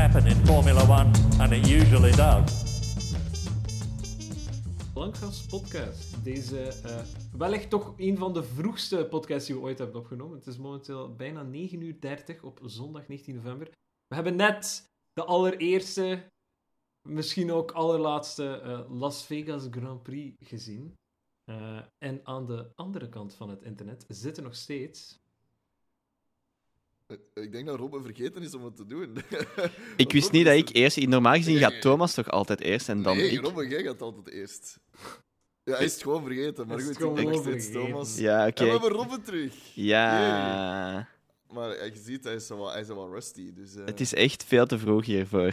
happen in Formula One, and it usually does. Blankgas podcast. Deze uh, wellicht toch een van de vroegste podcasts die we ooit hebben opgenomen. Het is momenteel bijna 9 uur 30 op zondag 19 november. We hebben net de allereerste, misschien ook allerlaatste uh, Las Vegas Grand Prix gezien. Uh, en aan de andere kant van het internet zitten nog steeds ik denk dat Robbe vergeten is om het te doen. ik wist niet dat ik eerst... Normaal gezien gaat Thomas toch altijd eerst en dan nee, ik? Robbe, jij gaat altijd eerst. Ja, hij is het gewoon vergeten, maar goed, ik denk steeds Thomas. Ja, oké. Okay. En we hebben Robbe terug. Ja... Maar je ziet, hij is wel, hij is wel rusty. Dus, uh... Het is echt veel te vroeg hiervoor.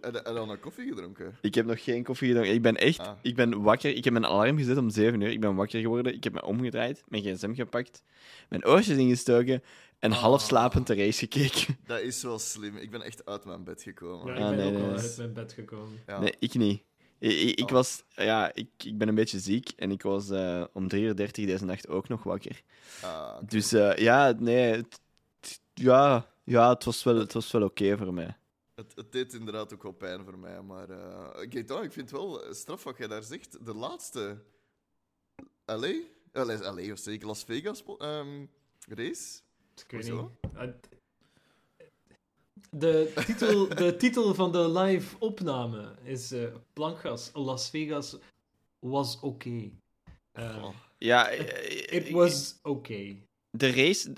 Heb je al een koffie gedronken? Ik heb nog geen koffie gedronken. Ik ben echt ah. ik ben wakker. Ik heb mijn alarm gezet om 7 uur. Ik ben wakker geworden. Ik heb me omgedraaid, mijn gsm gepakt, mijn oortjes ingestoken en ah. half slapend de race gekeken. Dat is wel slim. Ik ben echt uit mijn bed gekomen. Ja, ik ben ah, ook wel uit mijn bed gekomen. Ja. Nee, ik niet. Ik, ik, was, ja, ik, ik ben een beetje ziek en ik was uh, om 3.30 uur deze nacht ook nog wakker. Ah, Dus uh, ja, nee, het, ja, ja, het was wel, het was wel oké voor mij. Het, het, deed inderdaad ook wel pijn voor mij, maar uh, ik vind het wel straf wat jij daar zegt. De laatste LA, LA, LA of zeker Las Vegas um, race. Ik weet niet. De titel, de titel van de live opname is uh, Plankgas Las Vegas was oké. Okay. Uh, ja, it, it was okay. De race,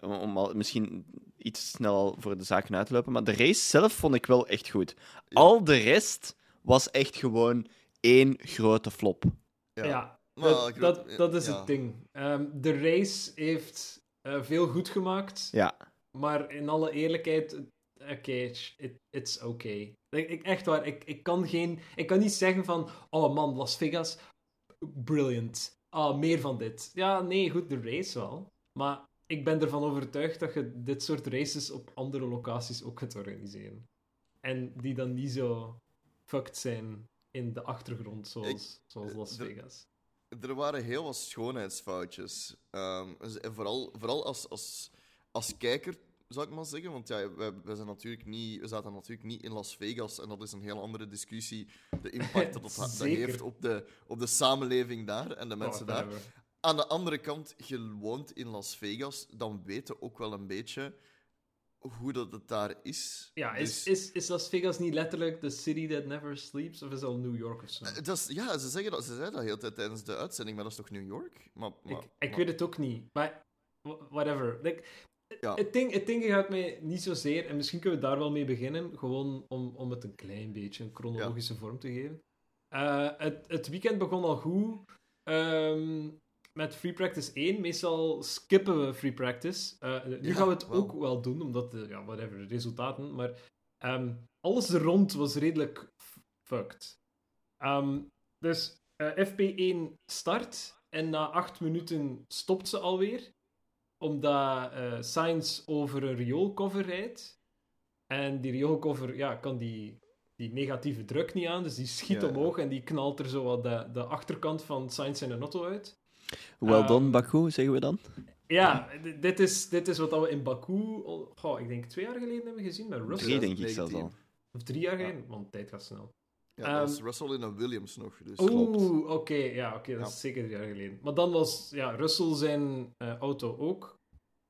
om al misschien iets snel voor de zaken uit te lopen, maar de race zelf vond ik wel echt goed. Al de rest was echt gewoon één grote flop. Ja, ja dat, dat, dat, is het ding. Um, de race heeft uh, veel goed gemaakt. Ja. Maar in alle eerlijkheid, oké, okay, it, it's okay. Ik, echt waar, ik, ik, kan geen, ik kan niet zeggen van, oh man, Las Vegas, brilliant. Ah, meer van dit. Ja, nee, goed, de race wel. Maar ik ben ervan overtuigd dat je dit soort races op andere locaties ook gaat organiseren. En die dan niet zo fucked zijn in de achtergrond, zoals, zoals Las Vegas. Er waren heel wat schoonheidsfoutjes. Um, vooral vooral als, als, als kijker, zou ik maar zeggen. Want ja, we, we, zijn natuurlijk niet, we zaten natuurlijk niet in Las Vegas. En dat is een heel andere discussie. De impact dat dat, heeft op de, op de samenleving daar en de mensen daar. Aan de andere kant, je woont in Las Vegas, dan weten ook wel een beetje hoe dat het daar is. Ja, is, dus- is, is Las Vegas niet letterlijk the city that never sleeps? Of is dat New York of zo? Eh, dat is, ja, ze zeggen dat, ze zeiden dat heel tijd tijdens de uitzending, maar dat is toch New York? Maar, maar, ik, ik weet het ook niet. Maar, whatever. Like, ja. het, ding, het ding gaat mij niet zozeer, en misschien kunnen we daar wel mee beginnen, gewoon om, om het een klein beetje een chronologische vorm te geven. Uh, het, het weekend begon al goed. Um, met Free Practice 1. Meestal skippen we Free Practice. Uh, nu gaan we het ook wel doen, omdat, de, ja, whatever, resultaten. Maar um, alles er rond was redelijk fucked. Um, dus uh, eh, FP1 start en na 8 minuten stopt ze alweer. Omdat uh, Science over een rioolcover rijdt. En die rioolcover ja, kan die, die negatieve druk niet aan, dus die schiet omhoog en die knalt er zo wat de, de achterkant van Science en een auto uit. Well done, um, Baku, zeggen we dan? Ja, dit is, dit is wat we in Baku, oh, ik denk twee jaar geleden hebben gezien met Russell. Drie, denk ik zelfs al. Of drie jaar geleden, want tijd gaat snel. Ja, dat was um, Russell in een Williams nog. Dus Oeh, oké, ja, oké, dat is zeker drie jaar geleden. Maar dan was ja, Russell zijn uh, auto ook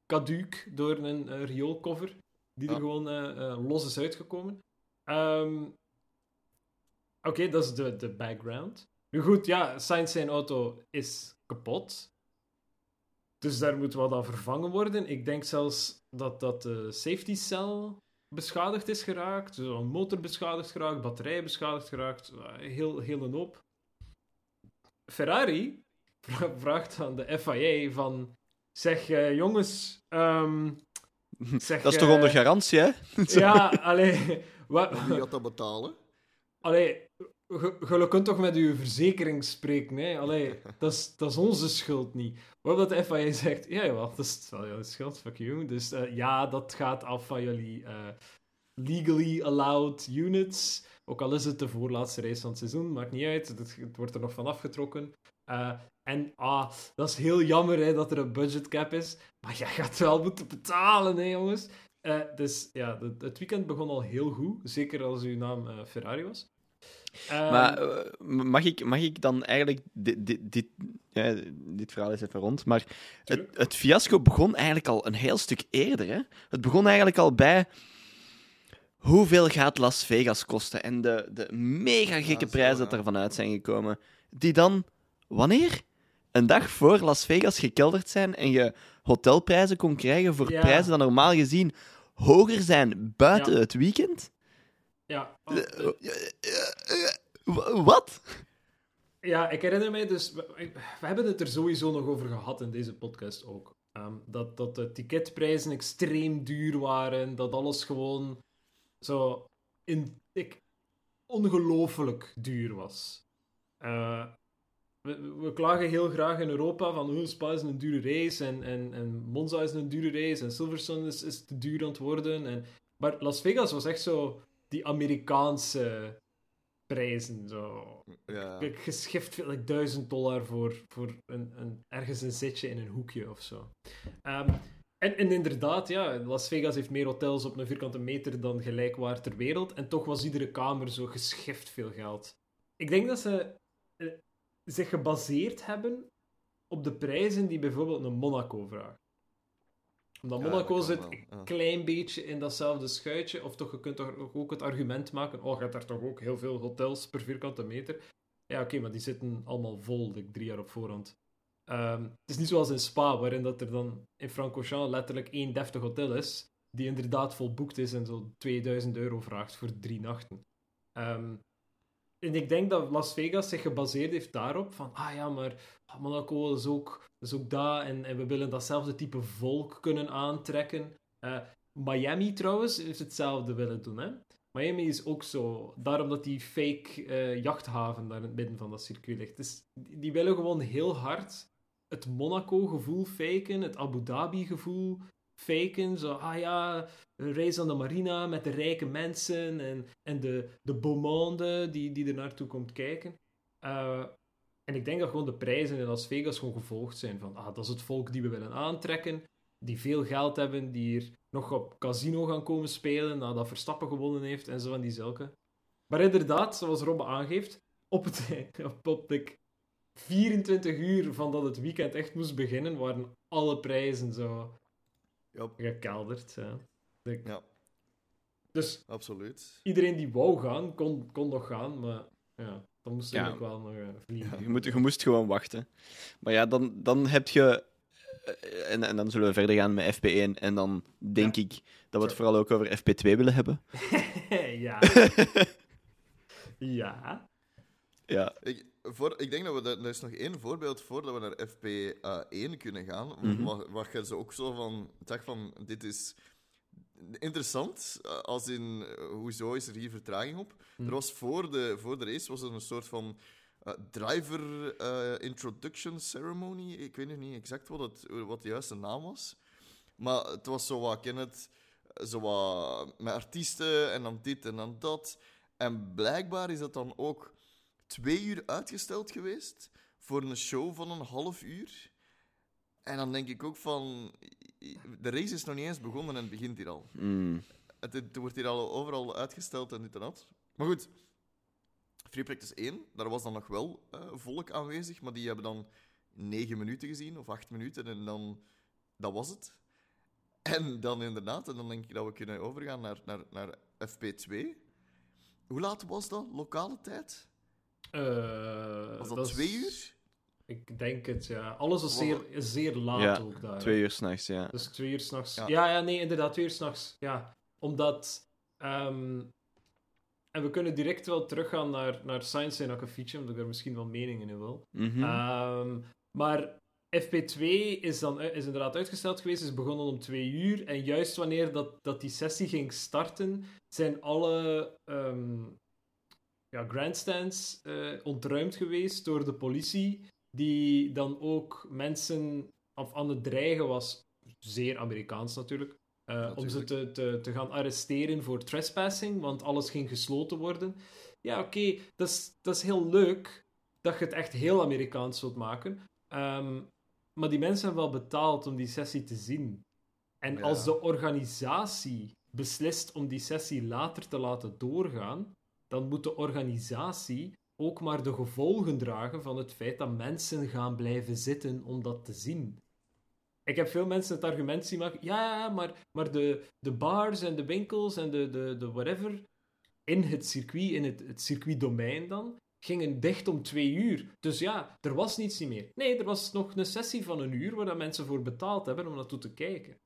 caduc door een uh, rioolcover, die er gewoon uh, los is uitgekomen. Um, oké, dat is de, de background. Nu goed, ja, Sainz zijn auto is kapot. Dus daar moet wat aan vervangen worden. Ik denk zelfs dat, dat de safety cell beschadigd is geraakt. Dus een motor beschadigd geraakt, batterij beschadigd geraakt. Heel, heel een hoop. Ferrari vraagt aan de FIA van... Zeg, uh, jongens... Um, zeg, dat is toch uh, onder garantie, hè? ja, alleen... Wie gaat dat betalen? Allee, je kunt toch met uw verzekering spreken, hè? Allee, dat is, dat is onze schuld niet. Waarop de FIA zegt, ja, ja, dat is wel jouw schuld, fuck you. Dus uh, ja, dat gaat af van jullie uh, legally allowed units. Ook al is het de voorlaatste race van het seizoen, maakt niet uit. Het, wordt er nog van afgetrokken. Uh, en ah, dat is heel jammer hè, dat er een budget cap is. Maar jij gaat wel moeten betalen, hè, jongens. Dus ja, het, weekend begon al heel goed. Zeker als uw naam Ferrari was. Maar uh, mag, ik, mag ik dan eigenlijk dit, dit, dit, ja, dit verhaal is even rond, maar het, het, fiasco begon eigenlijk al een heel stuk eerder. Hè? Het begon eigenlijk al bij hoeveel gaat Las Vegas kosten en de, de mega gekke prijzen dat ervan uit zijn gekomen. Die dan, wanneer? Een dag voor Las Vegas gekelderd zijn en je hotelprijzen kon krijgen voor ja. prijzen die normaal gezien hoger zijn buiten het weekend? Ja. Wat? Ja, ik herinner mij dus... We, hebben het er sowieso nog over gehad in deze podcast ook. Ehm, dat, dat de ticketprijzen extreem duur waren. Dat alles gewoon zo... In, ik, ongelooflijk duur was. Uh, we, we, klagen heel graag in Europa van oh, Spa is een dure race en, en, en Monza is een dure race en Silverstone is, is te duur aan het worden. En, maar Las Vegas was echt zo die Amerikaanse prijzen. Zo. Ja. Ik geschift like, duizend dollar voor, voor een, een, ergens een zitje in een hoekje of zo. Um, en, en, inderdaad, ja, Las Vegas heeft meer hotels op een vierkante meter dan gelijkwaar ter wereld. En toch was iedere kamer zo geschift veel geld. Ik denk dat ze uh, zich gebaseerd hebben op de prijzen die bijvoorbeeld een Monaco vraagt omdat Monaco zit een klein beetje in datzelfde schuitje. Of toch, je kunt toch ook het argument maken: oh, je hebt daar toch ook heel veel hotels per vierkante meter. Ja, oké, maar die zitten allemaal vol, like, drie jaar op voorhand. Um, het is niet zoals in Spa, waarin dat er dan in Francorchamps letterlijk één deftig hotel is, die inderdaad volboekt is en zo 2000 euro vraagt voor drie nachten. Um, en ik denk dat Las Vegas zich gebaseerd heeft daarop van, ah ja, maar Monaco is ook, is ook daar en, en we willen datzelfde type volk kunnen aantrekken. Uh, Miami trouwens heeft hetzelfde willen doen, hè. Miami is ook zo, daarom dat die fake uh, jachthaven daar in het midden van dat circuit ligt. Dus die willen gewoon heel hard het Monaco-gevoel faken, het Abu Dhabi-gevoel faken. Zo, ah ja, race aan de marina met de rijke mensen en, en de, de beaumonde die, die er naartoe komt kijken. Uh, en ik denk dat gewoon de prijzen in Las Vegas gewoon gevolgd zijn van, ah, dat is het volk die we willen aantrekken, die veel geld hebben, die hier nog op casino gaan komen spelen nadat Verstappen gewonnen heeft en zo van die zulke. Maar inderdaad, zoals Robbe aangeeft, op het, op, op de 24 uur van dat het weekend echt moest beginnen, waren alle prijzen zo yep. gekelderd. Ja. ja. Dus Absoluut. iedereen die wou gaan, kon, kon nog gaan, maar ja, dan moest je ja. wel nog uh, vliegen. Je, moet, je moest gewoon wachten. Maar ja, dan, dan heb je... Eh, en, en dan zullen we verder gaan met FP1. En dan denk ik dat we het vooral ook over FP2 willen hebben. ja. ja. Ja. Ik, voor, ik denk dat we... Er is nog één voorbeeld voordat we naar FP1 kunnen gaan. Mm -hmm. waar, je ze ook zo van... dacht van, dit is interessant, eh, als in eh, hoezo is er hier vertraging op. Hmm. Er was voor de, voor de race was er een soort van uh, driver uh, introduction ceremony. Ik weet nog niet exact wat, het, wat de juiste naam was. Maar het was zo wat, ken het, zo wat met artiesten en dan dit en dan dat. En blijkbaar is dat dan ook twee uur uitgesteld geweest voor een show van een half uur. En dan denk ik ook van, de race is nog niet eens begonnen en het begint hier al. Mm. Het, het, wordt hier al overal uitgesteld en dit en dat. Maar goed, Free Practice 1, daar was dan nog wel uh, volk aanwezig, maar die hebben dan negen minuten gezien, of acht minuten, en dan... Dat was het. En dan inderdaad, en dan denk ik dat we kunnen overgaan naar, naar, naar FP2. Hoe laat was dat, lokale tijd? Uh, was dat, twee uur? Ik denk het, ja. Alles is zeer, zeer laat ja, ook daar. twee uur s'nachts, ja. Dus twee uur s'nachts. Ja. ja, ja, nee, inderdaad, twee uur s'nachts. Ja, omdat... Um, en we kunnen direct wel teruggaan naar, naar Science en Akkefietje, omdat ik er misschien wel meningen in wil. Mm -hmm. um, maar FP2 is dan is inderdaad uitgesteld geweest, is begonnen om twee uur. En juist wanneer dat, dat die sessie ging starten, zijn alle um, ja, grandstands uh, ontruimd geweest door de politie die dan ook mensen of aan het dreigen was, zeer Amerikaans natuurlijk, uh, om ze te, te, te gaan arresteren voor trespassing, want alles ging gesloten worden. Ja, oké, okay, dat, is, dat is heel leuk dat je het echt heel Amerikaans wilt maken. Um, maar die mensen hebben wel betaald om die sessie te zien. En als de organisatie beslist om die sessie later te laten doorgaan, dan moet de organisatie ook maar de gevolgen dragen van het feit dat mensen gaan blijven zitten om dat te zien. Ik heb veel mensen het argument zien maken, ja, maar, maar de, de bars en de winkels en de, de, de whatever in het circuit, in het, het circuitdomein dan, gingen dicht om twee uur. Dus ja, er was niets meer. Nee, er was nog een sessie van een uur waar dat mensen voor betaald hebben om naartoe te kijken.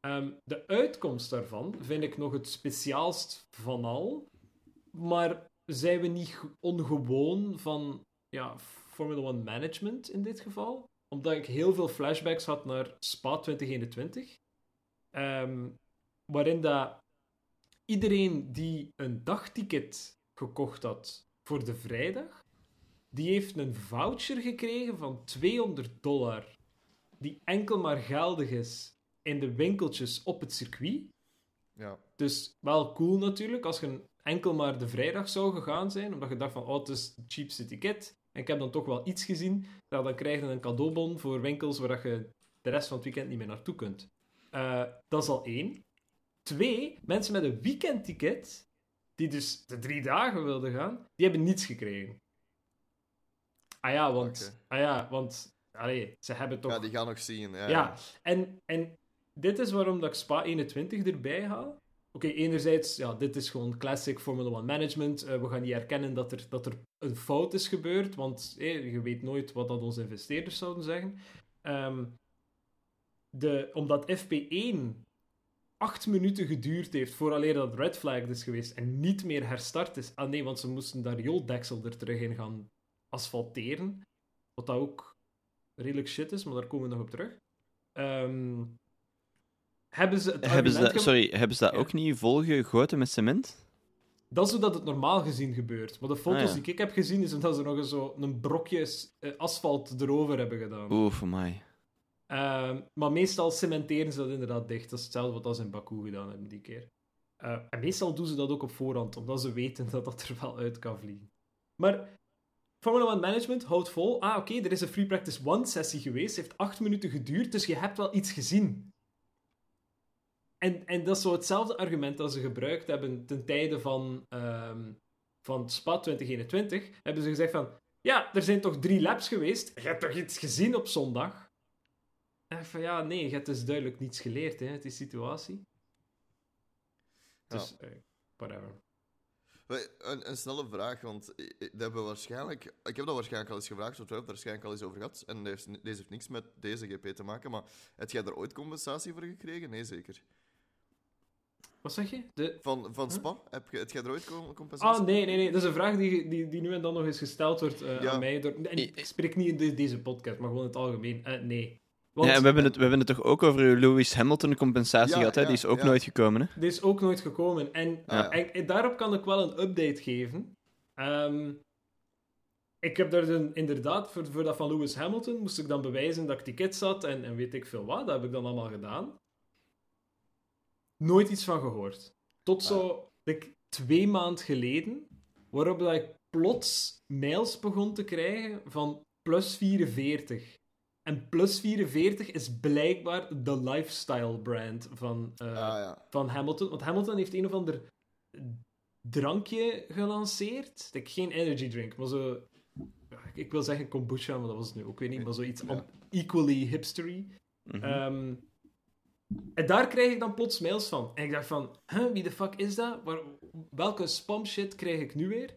Ehm, de uitkomst daarvan vind ik nog het speciaalst van al. Maar zijn we niet ongewoon van ja, Formula One management in dit geval? Omdat ik heel veel flashbacks had naar Spa 2021. Um, waarin dat iedereen die een dagticket gekocht had voor de vrijdag, die heeft een voucher gekregen van 200 dollar, die enkel maar geldig is in de winkeltjes op het circuit. Ja. Dus wel cool natuurlijk, als je enkel maar de vrijdag zou gegaan zijn, omdat je dacht van, oh, het is het cheapste ticket, en ik heb dan toch wel iets gezien, dan krijg je een cadeaubon voor winkels waar je de rest van het weekend niet meer naartoe kunt. Uh, dat is al één. Twee, mensen met een weekendticket, die dus de drie dagen wilden gaan, die hebben niets gekregen. Ah ja, want... Ah ja, want... Allee, ze hebben toch... Ja, die gaan nog zien. Ja, ja. En, en dit is waarom dat ik Spa 21 erbij haal. Oké, enerzijds, ja, dit is gewoon classic Formula One management. Uh, we gaan niet erkennen dat er, dat er een fout is gebeurd, want je weet nooit wat dat onze investeerders zouden zeggen. Um, de, omdat FP1 acht minuten geduurd heeft vooraleer dat red flag is geweest en niet meer herstart is. Ah nee, want ze moesten daar jooldeksel er terug in gaan asfalteren. Wat dat ook redelijk shit is, maar daar komen we nog op terug. Um, hebben ze het hebben ze dat, Sorry, hebben ze dat ook niet volgegoten met cement? Dat is hoe dat het normaal gezien gebeurt. Maar de foto's ah, die ik heb gezien, is dat ze nog eens zo een brokje eh, asfalt erover hebben gedaan. Oeh, voor mij. Ehm, maar meestal cementeren ze dat inderdaad dicht. Dat is hetzelfde wat ze in Baku gedaan hebben die keer. Uh, en meestal doen ze dat ook op voorhand, omdat ze weten dat dat er wel uit kan vliegen. Maar Formula One Management houdt vol. Ah, oké, er is een Free Practice 1 sessie geweest. heeft acht minuten geduurd, dus je hebt wel iets gezien. En, en dat is zo hetzelfde argument dat ze gebruikt hebben ten tijde van, um, van SPA 2021. Hebben ze gezegd van, ja, er zijn toch drie laps geweest. Je hebt toch iets gezien op zondag? En van, ja, nee, je hebt dus duidelijk niets geleerd, hè, uit die situatie. Dus, ja. Eh, whatever. Een, een, snelle vraag, want dat hebben we waarschijnlijk, ik heb dat waarschijnlijk al eens gevraagd, of we hebben het waarschijnlijk al eens over gehad. En deze heeft niks met deze GP te maken, maar heb jij er ooit compensatie voor gekregen? Nee, zeker. Wat zeg je? De... Van, van Spa? Heb, je, heb jij er ooit compensatie? Ah, nee, nee, nee. Dat is een vraag die, die, die nu en dan nog eens gesteld wordt uh, aan mij. Door... En ik spreek niet in deze podcast, maar gewoon in het algemeen. Uh, nee. Want... Ja, we hebben, het, we hebben het toch ook over Lewis Hamilton compensatie gehad, hè? Die is ook nooit gekomen, hè? Die is ook nooit gekomen. En, ah, en, daarop kan ik wel een update geven. Um, ik heb daar dan inderdaad, voor, voor dat van Lewis Hamilton, moest ik dan bewijzen dat ik tickets had en, en weet ik veel wat. Dat heb ik dan allemaal gedaan nooit iets van gehoord. Tot zo like, twee maanden geleden, waarop dat ik plots mails begon te krijgen van plus 44. En plus 44 is blijkbaar de lifestyle brand van, uh, ja. van Hamilton. Want Hamilton heeft een of ander drankje gelanceerd. Ik geen energy drink, maar zo. Ik wil zeggen kombucha, maar dat was het nu ook weer niet. Maar zoiets ja. equally hipstery. Mm -hmm. En daar krijg ik dan plots mails van. En ik dacht van, huh, wie de fuck is dat? Waar, welke spam shit krijg ik nu weer?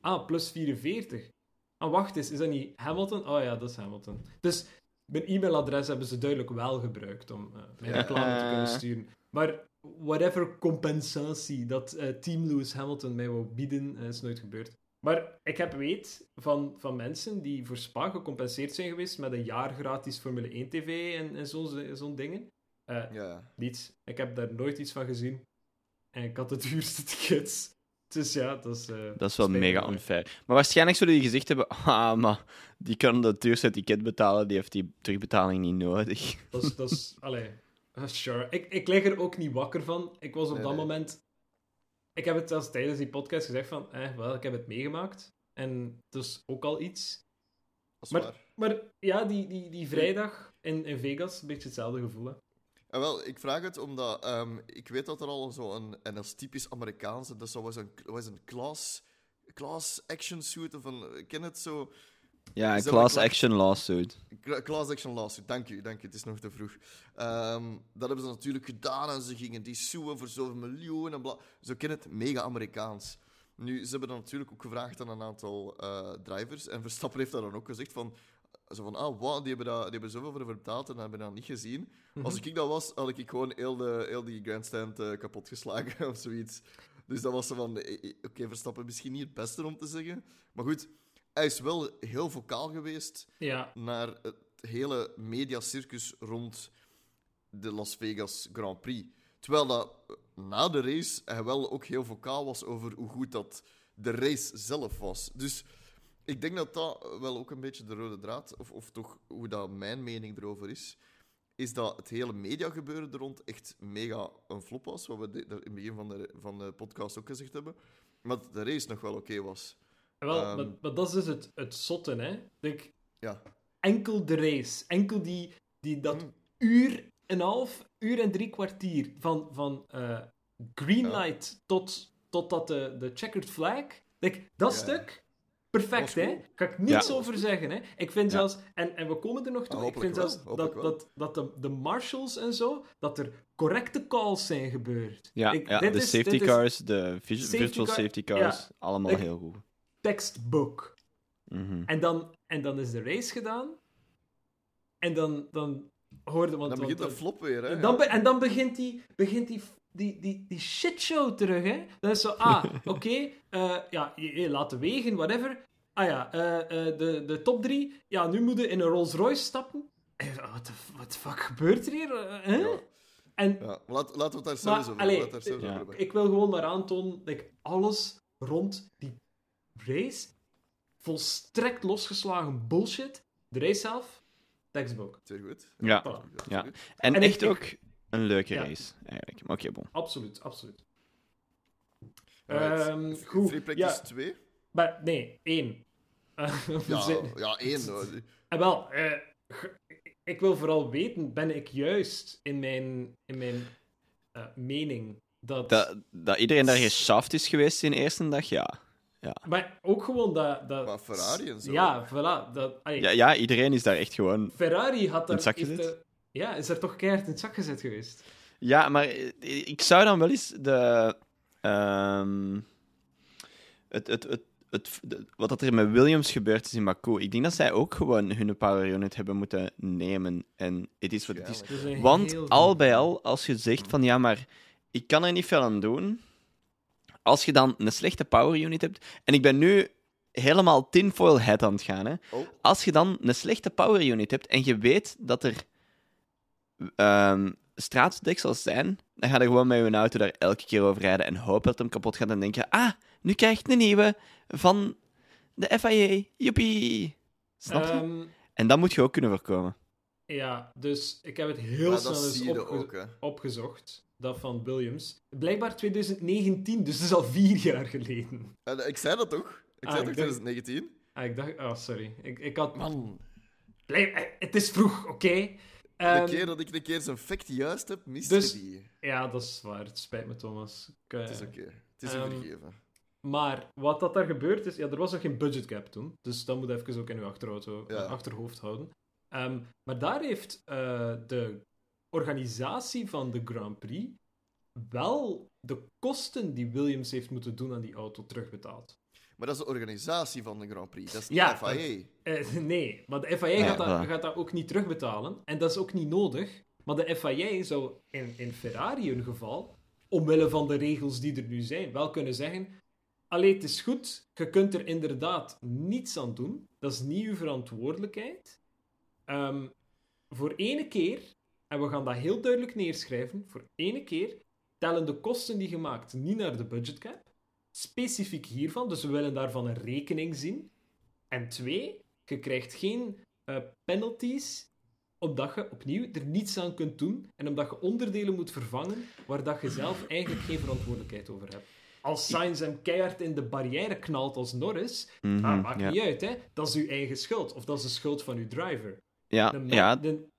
Ah, plus 44. Ah, wacht eens, is dat niet Hamilton? Oh ja, dat is Hamilton. Dus mijn e-mailadres hebben ze duidelijk wel gebruikt om uh, mijn reclame te kunnen sturen. Maar whatever compensatie dat uh, Team Lewis Hamilton mij wou bieden, uh, is nooit gebeurd. Maar ik heb weet van, van mensen die voor Spa gecompenseerd zijn geweest met een jaar gratis Formule 1 TV en, en zo'n zo dingen. Uh, ja. Niets. Ik heb daar nooit iets van gezien. En ik had het duurste tickets. Dus ja, dat is... Uh, dat is wel mega unfair. Maar waarschijnlijk zullen die gezegd hebben... Ah, maar die kan dat duurste ticket betalen. Die heeft die terugbetaling niet nodig. Dat is... Dat is allee, sure. Ik, ik lig er ook niet wakker van. Ik was op dat moment... Ik heb het zelfs tijdens die podcast gezegd van... Eh, wel, ik heb het meegemaakt. En dat is ook al iets. maar, maar ja, die, die, die vrijdag in, in Vegas, een beetje hetzelfde gevoel, hè. Ja, wel, ik vraag het omdat um, ik weet dat er al zo'n, en dat is typisch Amerikaanse, dat was een, was een class, class action suit of een, ik ken het zo. Ja, een class action lawsuit. Class action lawsuit, dank u, dank u, het is nog te vroeg. Um, dat hebben ze natuurlijk gedaan en ze gingen die suwen voor zoveel miljoen en bla. Zo ken het mega Amerikaans. Nu, ze hebben dan natuurlijk ook gevraagd aan een aantal uh, drivers en Verstappen heeft daar dan ook gezegd van zo van, ah, wow, die hebben, dat, die hebben zoveel voor betaald en dat hebben dat niet gezien. Mhm. Als ik dat was, had ik gewoon heel, de, heel die grandstand uh, kapot geslagen of zoiets. Dus dat was zo van, eh, eh, oké, Verstappen misschien niet het beste om te zeggen. Maar goed, hij is wel heel vocaal geweest ja. naar het hele mediacircus rond de Las Vegas Grand Prix. Terwijl dat na de race hij wel ook heel vocaal was over hoe goed dat de race zelf was. Dus ik denk dat dat wel ook een beetje de rode draad, of, of toch hoe dat mijn mening erover is, is dat het hele mediagebeuren er rond echt mega een flop was, wat we in het begin van de, van de podcast ook gezegd hebben. Maar dat de race nog wel oké was. Wel, um, maar, dat is dus het, het zotte, hè. Denk, ja. Enkel de race, enkel die, die, dat mm. uur en een half, uur en drie kwartier van, van uh, green light tot, tot dat de, de checkered flag. Denk, dat stuk Perfect, hè? Kan ik niets over zeggen, hè? Ik vind zelfs, en, en we komen er nog toe, ik vind zelfs dat, dat, dat de, de marshals en zo, dat er correcte calls zijn gebeurd. Ja, ik, ja de safety cars, de virtual safety cars, allemaal heel goed. Textbook. Mm en, dan, en dan is de race gedaan, en dan, dan hoorde... Want, dan begint de flop weer, hè? Dan en dan begint die, begint die die, die, die shitshow terug, hè. Dan is zo, ah, oké, okay, uh, ja, je, laten wegen, whatever. Ah ja, uh, uh, de, de top drie, ja, nu moeten in een Rolls Royce stappen. Wat wat de fuck gebeurt er hier? Hè? Ja. En, ja, laat, laten we het daar zelfs over hebben. Ik wil gewoon maar aantonen dat ik alles rond die race volstrekt losgeslagen bullshit. De race zelf, textbook. Zeer goed. Ja, ja. En, en echt ook een leuke race, eigenlijk. Maar oké, bon. Absoluut, absoluut. Um, goed. Free practice 2? Maar, nee, één. ja, ja, één. En eh, wel, uh, ik wil vooral weten, ben ik juist in mijn, in mijn uh, mening dat... dat... Dat iedereen daar geschaft is geweest in de eerste dag, ja. Ja. Maar ook gewoon dat... dat maar Ferrari en zo. Ja, voilà. Dat, ja, ja, iedereen is daar echt gewoon... Ferrari had daar... Ja, is er toch keihard in het zak gezet geweest? Ja, maar ik zou dan wel eens de. Um, het, het, het, het, wat dat er met Williams gebeurd is in Baku. Ik denk dat zij ook gewoon hun power unit hebben moeten nemen. En het is wat het is. Want al bij al, als je zegt van ja, maar ik kan er niet veel aan doen. Als je dan een slechte power unit hebt. En ik ben nu helemaal tinfoil head aan het gaan. Hè. Oh. Als je dan een slechte power unit hebt en je weet dat er um, straatdeksels zijn, dan ga je gewoon met je auto daar elke keer over rijden en hopen dat hem kapot gaat en denken, ah, nu krijg ik een nieuwe van de FIA. Joepie. Snap je? Ehm, en dat moet je ook kunnen voorkomen. Ja, dus ik heb het heel snel eens opgezocht. Dat van Williams. Blijkbaar 2019, dus dat is al vier jaar geleden. ik zei dat toch? Ik ah, zei toch 2019? Ah, ik dacht... Oh, sorry. Ik, ik had... Man. Blijf, eh, het is vroeg, oké? De ehm, keer dat ik een keer zijn fact juist heb, miste dus, die. Ja, dat is waar. Het spijt me, Thomas. het is oké. Het is um, vergeven. Maar wat dat daar gebeurd is, ja, er was nog geen budget cap toen. Dus dat moet even ook in uw achterauto, achterhoofd houden. Um, maar daar heeft uh, de organisatie van de Grand Prix wel de kosten die Williams heeft moeten doen aan die auto terugbetaald. Maar dat is de organisatie van de Grand Prix. Dat is niet de FIA. Uh, nee, maar de FIA gaat, dat, gaat dat ook niet terugbetalen. En dat is ook niet nodig. Maar de FIA zou in, in Ferrari hun geval, omwille van de regels die er nu zijn, wel kunnen zeggen... Allee, het is goed. Je kunt er inderdaad niets aan doen. Dat is niet uw verantwoordelijkheid. Um, voor ene keer, en we gaan dat heel duidelijk neerschrijven, voor ene keer tellen de kosten die gemaakt niet naar de budgetcap specifiek hiervan, dus we willen daarvan een rekening zien. En twee, je krijgt geen uh, penalties omdat je opnieuw er niets aan kunt doen en omdat je onderdelen moet vervangen waar dat je zelf eigenlijk geen verantwoordelijkheid over hebt. Als Sainz hem keihard in de barrière knalt als Norris, mm maakt niet uit, hè. Dat is uw eigen schuld. Of dat is de schuld van uw driver. Ja, de, ja. Een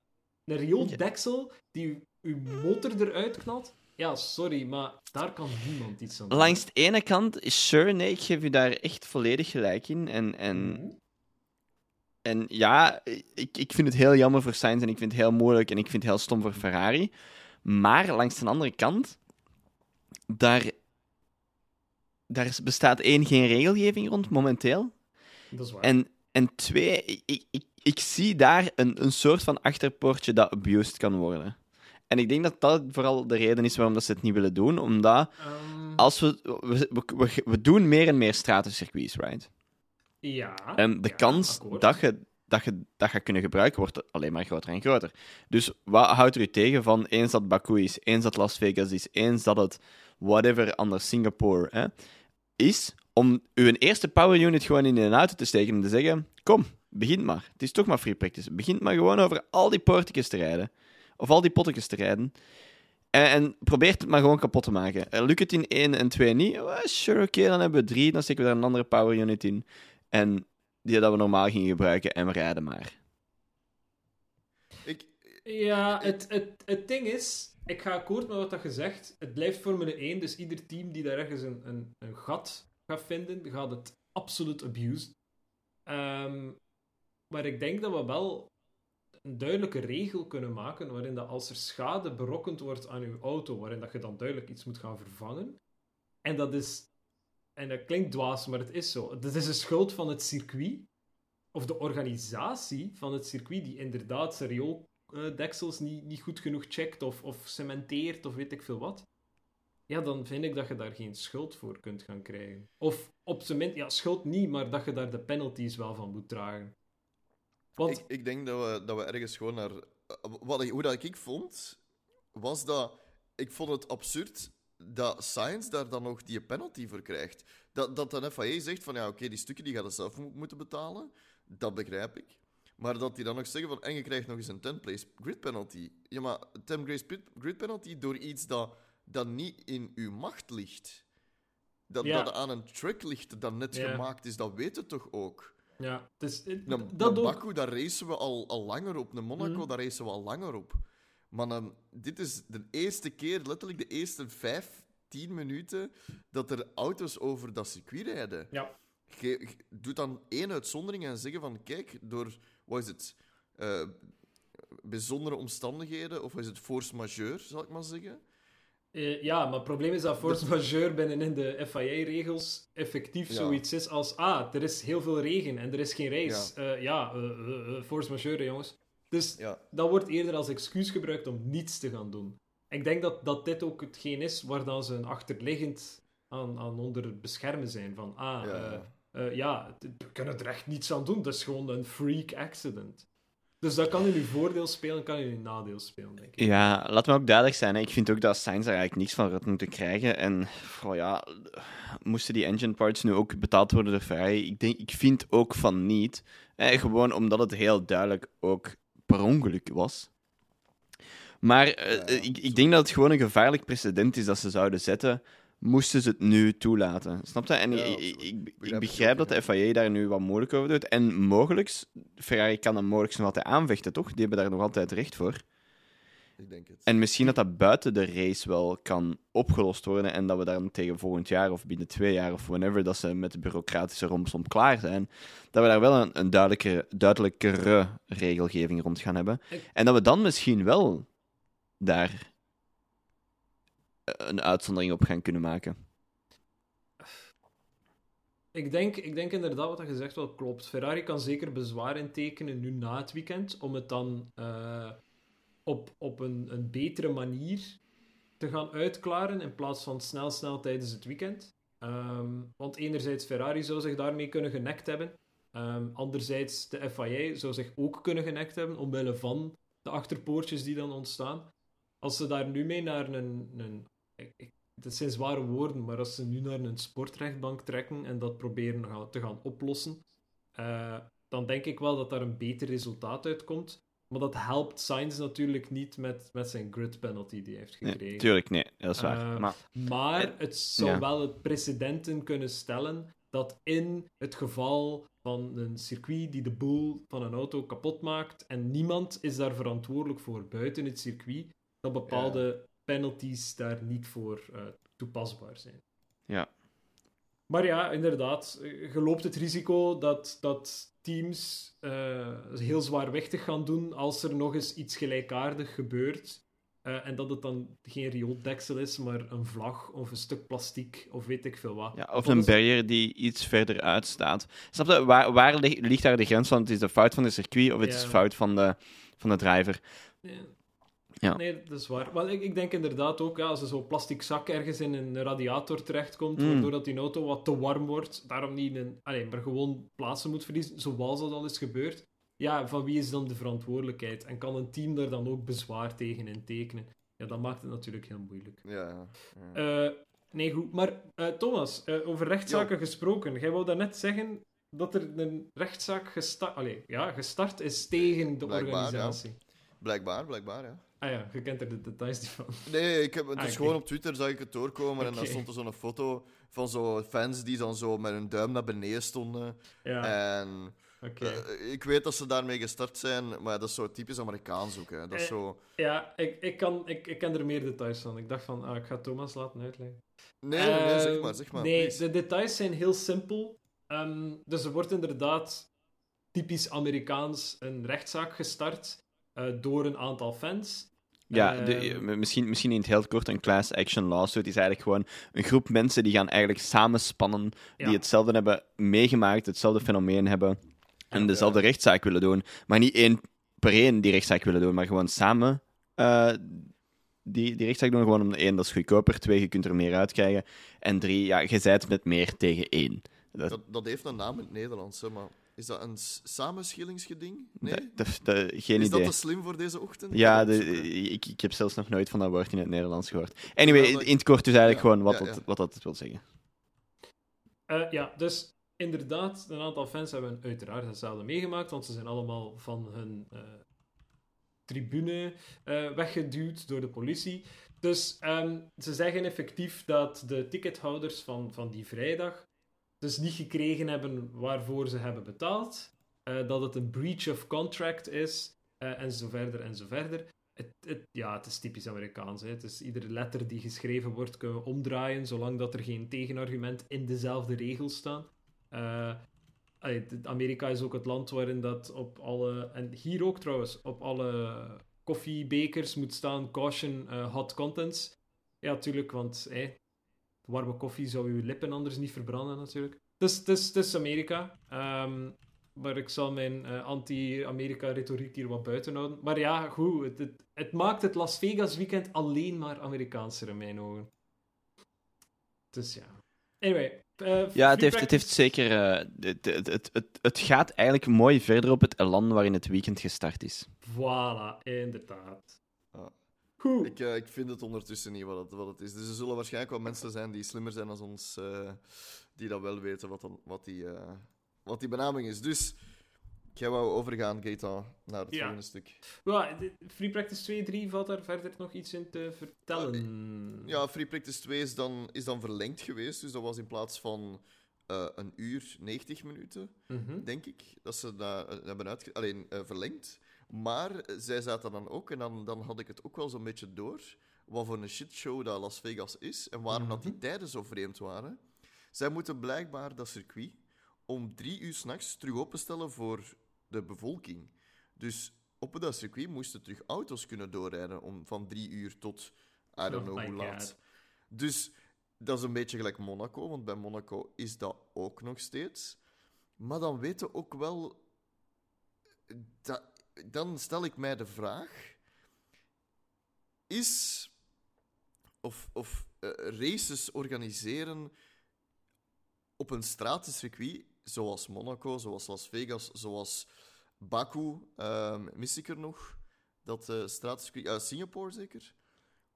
riooldeksel die uw motor eruit knalt, ja, sorry, maar daar kan niemand iets aan doen. Langs de ene kant, is sure, nee, ik geef u daar echt volledig gelijk in. En, en, Mhm. en ja, ik, ik vind het heel jammer voor Sainz en ik vind het heel moeilijk en ik vind het heel stom voor Ferrari. Maar langs de andere kant, daar, daar bestaat één, geen regelgeving rond momenteel. Dat is waar. En, en twee, ik, ik, ik, ik zie daar een, een soort van achterpoortje dat abused kan worden. En ik denk dat dat vooral de reden is waarom dat ze het niet willen doen. Omdat Ehm, als we, we, we, we- we doen meer en meer stratencircuits, right? ja. En de ja, kans akkoord. dat je, dat je dat gaat kunnen gebruiken, wordt alleen maar groter en groter. Dus wat houdt er u tegen van eens dat Baku is, eens dat Las Vegas is, eens dat het whatever anders Singapore hè, is, om uw eerste power unit gewoon in een auto te steken en te zeggen: Kom, begin maar. Het is toch maar free practice. Begin maar gewoon over al die poortjes te rijden. Of al die pottetjes te rijden. En, en probeer het maar gewoon kapot te maken. En lukt het in 1 en 2 niet? Well, sure, oké, dan hebben we 3. Dan steken we daar een andere power unit in. En die dat we normaal gingen gebruiken en we rijden maar. Ik, Ja, het, het, het ding is, ik ga akkoord met wat dat je zegt. Het blijft Formule 1, dus ieder team die daar ergens een, een, een gat gaat vinden, gaat het absoluut abusen. Ehm, maar ik denk dat we wel een duidelijke regel kunnen maken waarin dat als er schade berokkend wordt aan uw auto, waarin dat je dan duidelijk iets moet gaan vervangen. En dat is, en dat klinkt dwaas, maar het is zo. Het is een schuld van het circuit, of de organisatie van het circuit, die inderdaad zijn riooldeksels niet, niet goed genoeg checkt, of, of cementeert, of weet ik veel wat. Ja, dan vind ik dat je daar geen schuld voor kunt gaan krijgen. Of op zijn minst, ja, schuld niet, maar dat je daar de penalties wel van moet dragen. Want, ik, ik denk dat we, dat we ergens gewoon naar. Wat, ik- hoe dat ik vond, was dat. Ik vond het absurd dat Science daar dan nog die penalty voor krijgt. Dat, dat de FIA zegt van ja, oké, die stukken die gaat het zelf mo- moeten betalen. Dat begrijp ik. Maar dat die dan nog zeggen van en je krijgt nog eens een 10-place grid penalty. Ja, maar 10 place grid- penalty door iets dat, dat niet in uw macht ligt. Dat, Ja. dat aan een track ligt dat net Ja. gemaakt is, dat weten toch ook? Ja, het is, het- Een, dat een. Baku, daar racen we al, al langer op. Een Monaco, Mhm. daar racen we al langer op. Maar dan, dit is de eerste keer, letterlijk de eerste vijf, tien minuten, dat er auto's over dat circuit rijden. Ja. Doet dan één uitzondering en zeggen van, kijk, door, wat is het, eh, bijzondere omstandigheden, of is het force majeure, zal ik maar zeggen. Eh, ja, maar het probleem is dat force majeure binnenin de FIA-regels effectief Ja. zoiets is als ah, er is heel veel regen en er is geen race. Ja, ja eh, eh, eh, force majeure, jongens. Dus Ja. dat wordt eerder als excuus gebruikt om niets te gaan doen. Ik denk dat, dat dit ook hetgeen is waar dan ze een achterliggend aan, aan onder beschermen zijn. Van, ah, Ja. ja, ja we kunnen er echt niets aan doen. Dat is gewoon een freak accident. Dus dat kan in uw voordeel spelen, kan in uw nadeel spelen, denk ik. Ja, laat me ook duidelijk zijn. Hè. Ik vind ook dat Sainz daar eigenlijk niks van had moeten krijgen. En oh ja, moesten die engine parts nu ook betaald worden door Ferrari? Ik, denk, ik vind ook van niet. Eh, gewoon omdat het heel duidelijk ook per ongeluk was. Maar eh, Ja, ik, ik denk dat het gewoon een gevaarlijk precedent is dat ze zouden zetten. Moesten ze het nu toelaten. Snap je? En Ja, ik, ik, ik, Begrijp dat de FIA daar nu wat moeilijk over doet. En mogelijk, Ferrari kan dan mogelijk nog altijd aanvechten, toch? Die hebben daar nog altijd recht voor. Ik denk het. En misschien dat dat buiten de race wel kan opgelost worden en dat we dan tegen volgend jaar of binnen twee jaar of whenever dat ze met de bureaucratische romslomp klaar zijn, dat we daar wel een, een duidelijkere, duidelijkere regelgeving rond gaan hebben. En dat we dan misschien wel daar een uitzondering op gaan kunnen maken. Ik denk, ik denk inderdaad wat je gezegd wel klopt. Ferrari kan zeker bezwaar intekenen nu na het weekend, om het dan eh, op, op een, een betere manier te gaan uitklaren, in plaats van snel, snel tijdens het weekend. Ehm, want enerzijds Ferrari zou zich daarmee kunnen genekt hebben. Ehm, anderzijds de FIA zou zich ook kunnen genekt hebben, omwille van de achterpoortjes die dan ontstaan. Als ze daar nu mee naar een... een ik, dat zijn zware woorden, maar als ze nu naar een sportrechtbank trekken en dat proberen te gaan oplossen, eh, dan denk ik wel dat daar een beter resultaat uitkomt. Maar dat helpt Sainz natuurlijk niet met, met zijn grid penalty die hij heeft Nee, gekregen. tuurlijk, nee, dat is waar. Eh, maar Maar het zou ja. wel het precedenten kunnen stellen dat in het geval van een circuit die de boel van een auto kapot maakt en niemand is daar verantwoordelijk voor buiten het circuit, dat bepaalde penalties daar niet voor uh, toepasbaar zijn. Ja. Maar ja, inderdaad, je loopt het risico dat, dat teams uh, heel zwaarwichtig gaan doen als er nog eens iets gelijkaardig gebeurt. Uh, en dat het dan geen riooldeksel is, maar een vlag of een stuk plastiek of weet ik veel wat. Ja, of een barrier die iets verder uitstaat. Snap je, waar, waar ligt daar de grens van? Het is de fout van de circuit of het is de fout van de, van de driver? Ja. Ja. Nee, dat is waar. Maar ik, ik denk inderdaad ook, ja, als er zo'n plastic zak ergens in een radiator terechtkomt, mm. waardoor dat die auto wat te warm wordt, daarom niet in een, allez, maar gewoon plaatsen moet verliezen, zoals dat al is gebeurd. Ja, van wie is dan de verantwoordelijkheid? En kan een team daar dan ook bezwaar tegen in tekenen? Ja, dat maakt het natuurlijk heel moeilijk. Ja. ja. Uh, nee, goed. Maar uh, Thomas, uh, over rechtszaken gesproken. Jij wou daarnet zeggen dat er een rechtszaak gestart, Allee, ja, gestart is tegen de organisatie. Blijkbaar, blijkbaar, ja. Ah ja, je kent er de details niet van. Nee, ik heb, het ah, is gewoon op Twitter zag ik het doorkomen en dan stond er zo'n foto van zo fans die dan zo met hun duim naar beneden stonden. Ja. En uh, ik weet dat ze daarmee gestart zijn, maar dat is zo typisch Amerikaans ook. Hè. Dat is eh, zo... Ja, ik, ik, kan, ik, ik ken er meer details van. Ik dacht van, ah, ik ga Thomas laten uitleggen. Nee, nee, zeg ehm, maar, zeg maar. Nee, de details zijn heel simpel. Um, dus er wordt inderdaad typisch Amerikaans een rechtszaak gestart uh, door een aantal fans. Ja, de, ehm, misschien, misschien in het heel kort, een class action lawsuit is eigenlijk gewoon een groep mensen die gaan eigenlijk samenspannen, die hetzelfde hebben meegemaakt, hetzelfde fenomeen hebben en dezelfde rechtszaak willen doen. Maar niet één per één die rechtszaak willen doen, maar gewoon samen uh, die, die rechtszaak doen. Gewoon om één, dat is goedkoper. Twee, je kunt er meer uitkrijgen. En drie, ja, je zijt met meer tegen één. Dat... dat, heeft een naam in het Nederlands, maar is dat een samenschillingsgeding? Nee? geen is idee. Is dat te slim voor deze ochtend? Ja, de, ik, ik heb zelfs nog nooit van dat woord in het Nederlands gehoord. Anyway, in het kort dus eigenlijk gewoon wat, Dat, wat dat wil zeggen. Uh, ja, dus inderdaad, een aantal fans hebben uiteraard hetzelfde meegemaakt, want ze zijn allemaal van hun uh, tribune uh, weggeduwd door de politie. Dus um, ze zeggen effectief dat de tickethouders van, van die vrijdag dus niet gekregen hebben waarvoor ze hebben betaald. Uh, dat het een breach of contract is, en zo verder en zo verder. Het, het, ja, het is typisch Amerikaans. Hè. Het is iedere letter die geschreven wordt kunnen we omdraaien, zolang dat er geen tegenargument in dezelfde regels staan. Uh, Amerika is ook het land waarin dat op alle, en hier ook trouwens, op alle koffiebekers moet staan caution uh, hot contents. Ja, natuurlijk, want warme koffie zou je lippen anders niet verbranden natuurlijk. Dus het is, is Amerika. Um, maar ik zal mijn uh, anti-Amerika-retoriek hier wat buiten houden. Maar ja, goed, het, het, het, maakt het Las Vegas weekend alleen maar Amerikaanser in mijn ogen. Dus ja. Anyway, uh, ja, het heeft, het heeft zeker. Uh, het, het, het, het, gaat eigenlijk mooi verder op het elan waarin het weekend gestart is. Voilà, inderdaad. Goed. Ik, uh, ik vind het ondertussen niet wat het, wat het is. Dus er zullen waarschijnlijk wel mensen zijn die slimmer zijn dan ons, die dat wel weten wat, dan, wat, die, wat die benaming is. Dus Jij wou overgaan, Gaetan, naar het volgende stuk. Ja, Free Practice 2, 3, valt daar verder nog iets in te vertellen? Ja, Free Practice 2 is dan, is dan verlengd geweest. Dus dat was in plaats van uh, een uur 90 minuten, mm-hmm. denk ik, dat ze dat hebben uitge alleen uh, verlengd. Maar zij zaten dan ook, en dan, dan had ik het ook wel zo'n beetje door, wat voor een shitshow dat Las Vegas is en waarom dat die tijden zo vreemd waren. Zij moeten blijkbaar dat circuit om drie uur s'nachts terug openstellen voor de bevolking. Dus op dat circuit moesten terug auto's kunnen doorrijden om, van drie uur tot I don't know hoe laat. Dus dat is een beetje gelijk Monaco, want bij Monaco is dat ook nog steeds. Maar dan weten we ook wel. Dat, dan stel ik mij de vraag: is. Of, of uh, races organiseren op een stratencircuit zoals Monaco, zoals Las Vegas, zoals Baku, um, mis ik er nog. Dat uh, straatcircuit, uh, Singapore zeker.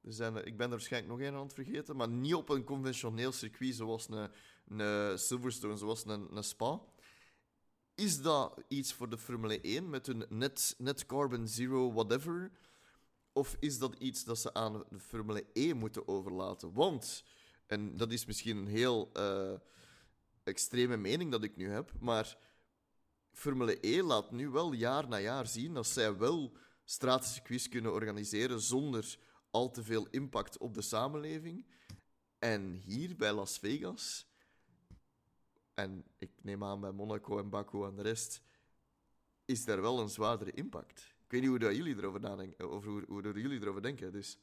Er zijn, ik ben er waarschijnlijk nog een aan het vergeten, maar niet op een conventioneel circuit zoals een, een Silverstone, zoals een, een Spa. Is dat iets voor de Formule 1 met hun net, net carbon zero whatever? Of is dat iets dat ze aan de Formule 1 moeten overlaten? Want, en dat is misschien een heel uh, extreme mening dat ik nu heb, maar Formule E laat nu wel jaar na jaar zien dat zij wel straatcircuits kunnen organiseren zonder al te veel impact op de samenleving. En hier bij Las Vegas, en ik neem aan bij Monaco en Baku en de rest, is er wel een zwaardere impact. Ik weet niet hoe dat jullie erover nadenken, of hoe, hoe dat jullie erover denken. Dus.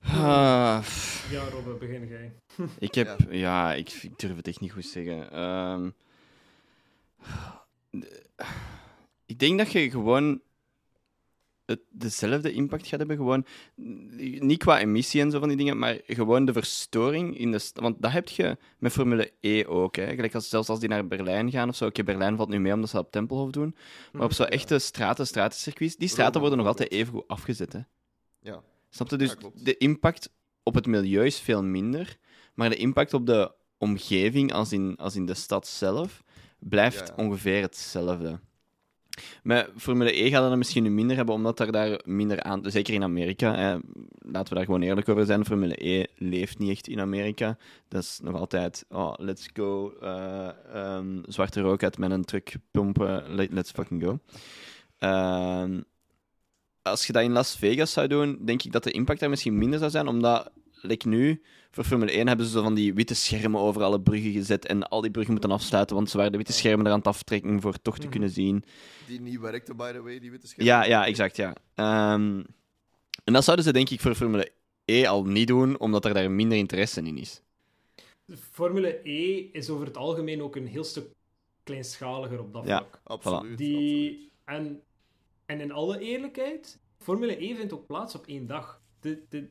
Ah, Ja, Robbe, begin jij. ik heb... Ja. Ja, ik, ik durf het echt niet goed zeggen. Ehm, ik denk dat je gewoon het, dezelfde impact gaat hebben. Gewoon, niet qua emissie en zo van die dingen, maar gewoon de verstoring in de... Want dat heb je met Formule E ook. Hè. Gelijk als, zelfs als die naar Berlijn gaan of zo. Oké, Berlijn valt nu mee omdat ze dat op Tempelhof doen. Maar op zo'n echte straten, stratencircuits, die straten worden nog altijd even goed afgezet. Hè. Ja, Snap je? Dus Ja, de impact op het milieu is veel minder, maar de impact op de omgeving, als in, als in de stad zelf, blijft Ja, ja. ongeveer hetzelfde. Met Formule E gaat dat misschien nu minder hebben, omdat er daar minder aan... Zeker in Amerika, hè, laten we daar gewoon eerlijk over zijn. Formule E leeft niet echt in Amerika. Dat is nog altijd, oh, let's go, eh, ehm, zwarte rook uit met een truck pompen, let- let's fucking go. Ehm, als je dat in Las Vegas zou doen, denk ik dat de impact daar misschien minder zou zijn, omdat, like nu, voor Formule 1 hebben ze zo van die witte schermen over alle bruggen gezet en al die bruggen moeten afsluiten, want ze waren de witte schermen er aan het aftrekken voor toch te Mhm. kunnen zien. die niet werkte, by the way, die witte scherm. Ja, ja, exact, ja. Ehm, en dat zouden ze denk ik voor Formule E al niet doen, omdat er daar minder interesse in is. Formule E is over het algemeen ook een heel stuk kleinschaliger op dat Ja. vlak. Absoluut. absoluut. Die, en, en in alle eerlijkheid, Formule E vindt ook plaats op één dag.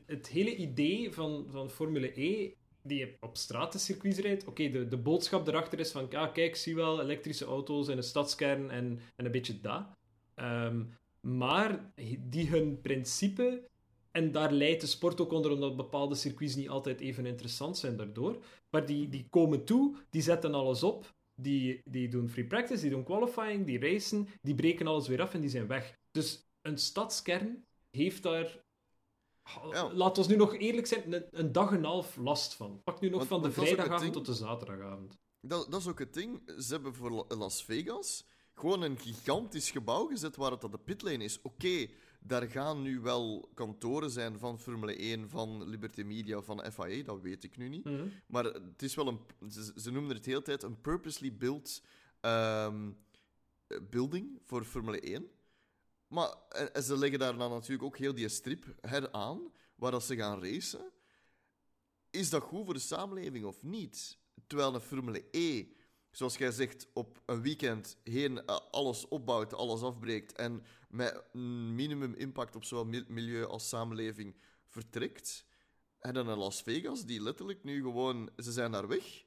Het hele idee van, van Formule E, die je op stratencircuits rijdt, oké, de, de boodschap erachter is van, ja, kijk, zie wel, elektrische auto's en een stadskern en, en een beetje dat. Ehm, maar die hun principe, en daar leidt de sport ook onder, omdat bepaalde circuits niet altijd even interessant zijn daardoor, maar die, die komen toe, die zetten alles op, die, die doen free practice, die doen qualifying, die racen, die breken alles weer af en die zijn weg. Dus een stadskern heeft daar, Ja. laat ons nu nog eerlijk zijn, een, een dag en een half last van. Pak nu nog Want- van de vrijdagavond tot de zaterdagavond. Dat, dat is ook het ding. Ze hebben voor La- Las Vegas gewoon een gigantisch gebouw gezet waar het aan de pitlane is. Oké, daar gaan nu wel kantoren zijn van Formule 1, van Liberty Media, van FIA, dat weet ik nu niet. Mhm. Maar het is wel een... Ze, ze noemen het de hele tijd een purposely built ehm, building voor Formule 1. Maar en, ze leggen daar dan natuurlijk ook heel die strip heraan, waar dat ze gaan racen. Is dat goed voor de samenleving of niet? Terwijl een Formule E, zoals jij zegt, op een weekend heen eh, alles opbouwt, alles afbreekt en met een minimum impact op zowel mil- milieu als samenleving vertrekt. En dan een Las Vegas, die letterlijk nu gewoon... Ze zijn daar weg.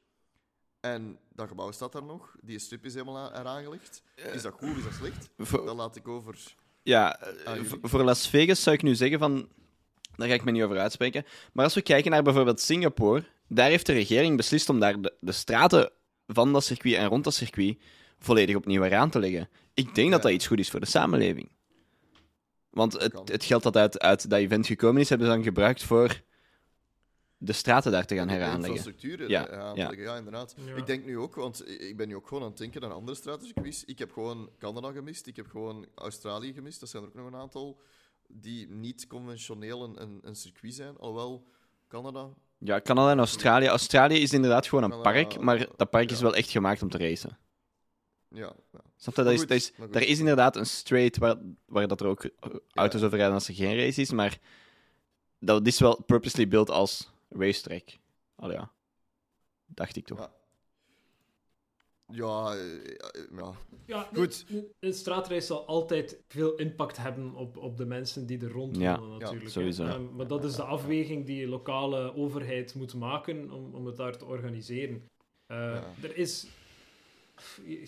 En dat gebouw staat daar nog. Die strip is helemaal eraan gelegd. Is dat goed, is dat slecht? Dat laat ik over... Ja, eh, Ah, v- voor Las Vegas zou ik nu zeggen van... Daar ga ik me niet over uitspreken. Maar als we kijken naar bijvoorbeeld Singapore, daar heeft de regering beslist om daar de, de straten van dat circuit en rond dat circuit volledig opnieuw weer aan te leggen. Ik denk dat Ja. dat iets goed is voor de samenleving. Want het, het geld dat uit, uit dat event gekomen is, hebben ze dan gebruikt voor de straten daar te gaan de heraanleggen. infrastructuur Ja, eh, te ja. Ja, inderdaad. Ja. Ik denk nu ook, want ik ben nu ook gewoon aan het denken aan andere strategische Ik heb gewoon Canada gemist. Ik heb gewoon Australië gemist. Dat zijn er ook nog een aantal die niet conventioneel een, een, een circuit zijn. Alhoewel, Canada... Ja, Canada en Australië. Australië is inderdaad gewoon een Canada, park, maar dat park is wel echt gemaakt om te racen. Ja, ja. Snap je? Dat is, goed, dat is, daar is inderdaad een straight waar, waar dat er ook eh, auto's over rijden als er geen race is, maar dat is wel purposely built als racetrack. Al ja. Dacht ik toch. Ja. Ja, eh, ja. Ja, Goed. Een, een straatrace zal altijd veel impact hebben op, op de mensen die er rond Ja, wonen, natuurlijk. sowieso. Ehm, maar dat is de afweging die de lokale overheid moet maken om, om het daar te organiseren. Eh, er, is,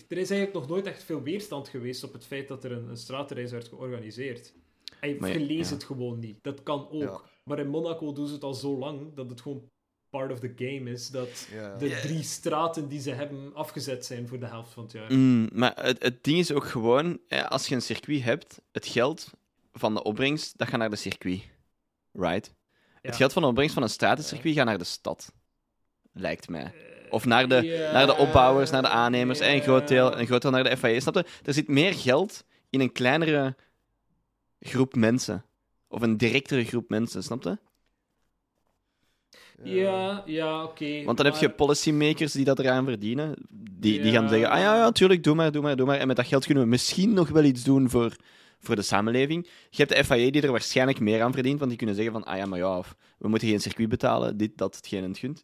er is eigenlijk nog nooit echt veel weerstand geweest op het feit dat er een, een straatrace werd georganiseerd. Je leest ja. het gewoon niet. Dat kan ook. Maar in Monaco doen ze het al zo lang dat het gewoon part of the game is. Dat de drie straten die ze hebben afgezet zijn voor de helft van het jaar. Mm, maar het, het ding is ook gewoon, als je een circuit hebt, het geld van de opbrengst, dat gaat naar de circuit. Right? Het geld van de opbrengst van een stratencircuit gaat naar de stad. Lijkt mij. Eh, Of naar de, naar de opbouwers, naar de aannemers. En een groot deel, een groot deel naar de FIA. Snap je? Er zit meer geld in een kleinere groep mensen. Of een directere groep mensen, snap je? Ja, ja, oké. Want dan heb je policymakers die dat eraan verdienen. Die, die gaan zeggen, ah ja, ja, tuurlijk, doe maar, doe maar, doe maar. En met dat geld kunnen we misschien nog wel iets doen voor, voor de samenleving. Je hebt de FIA die er waarschijnlijk meer aan verdient, want die kunnen zeggen van, ah ja, maar ja, of we moeten geen circuit betalen, dit, dat, hetgeen en het gunt.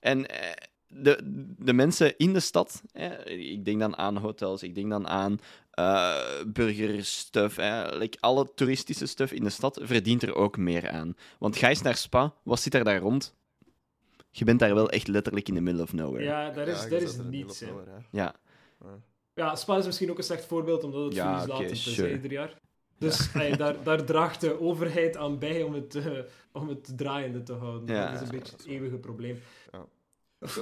En eh, de, de mensen in de stad, eh, ik denk dan aan hotels, ik denk dan aan eh burgerstuff, like alle toeristische stuff in de stad, verdient er ook meer aan. Want ga eens naar Spa, wat zit er daar rond? Je bent daar wel echt letterlijk in the middle of nowhere. Ja, daar is, daar is niets, hè. over, Ja. Ja, Spa is misschien ook een slecht voorbeeld, omdat het Ja, laat is sure. ieder jaar. Dus ey, daar, daar draagt de overheid aan bij om het, eh, om het draaiende te houden. Ja. dat is een beetje het eeuwige probleem. Ja.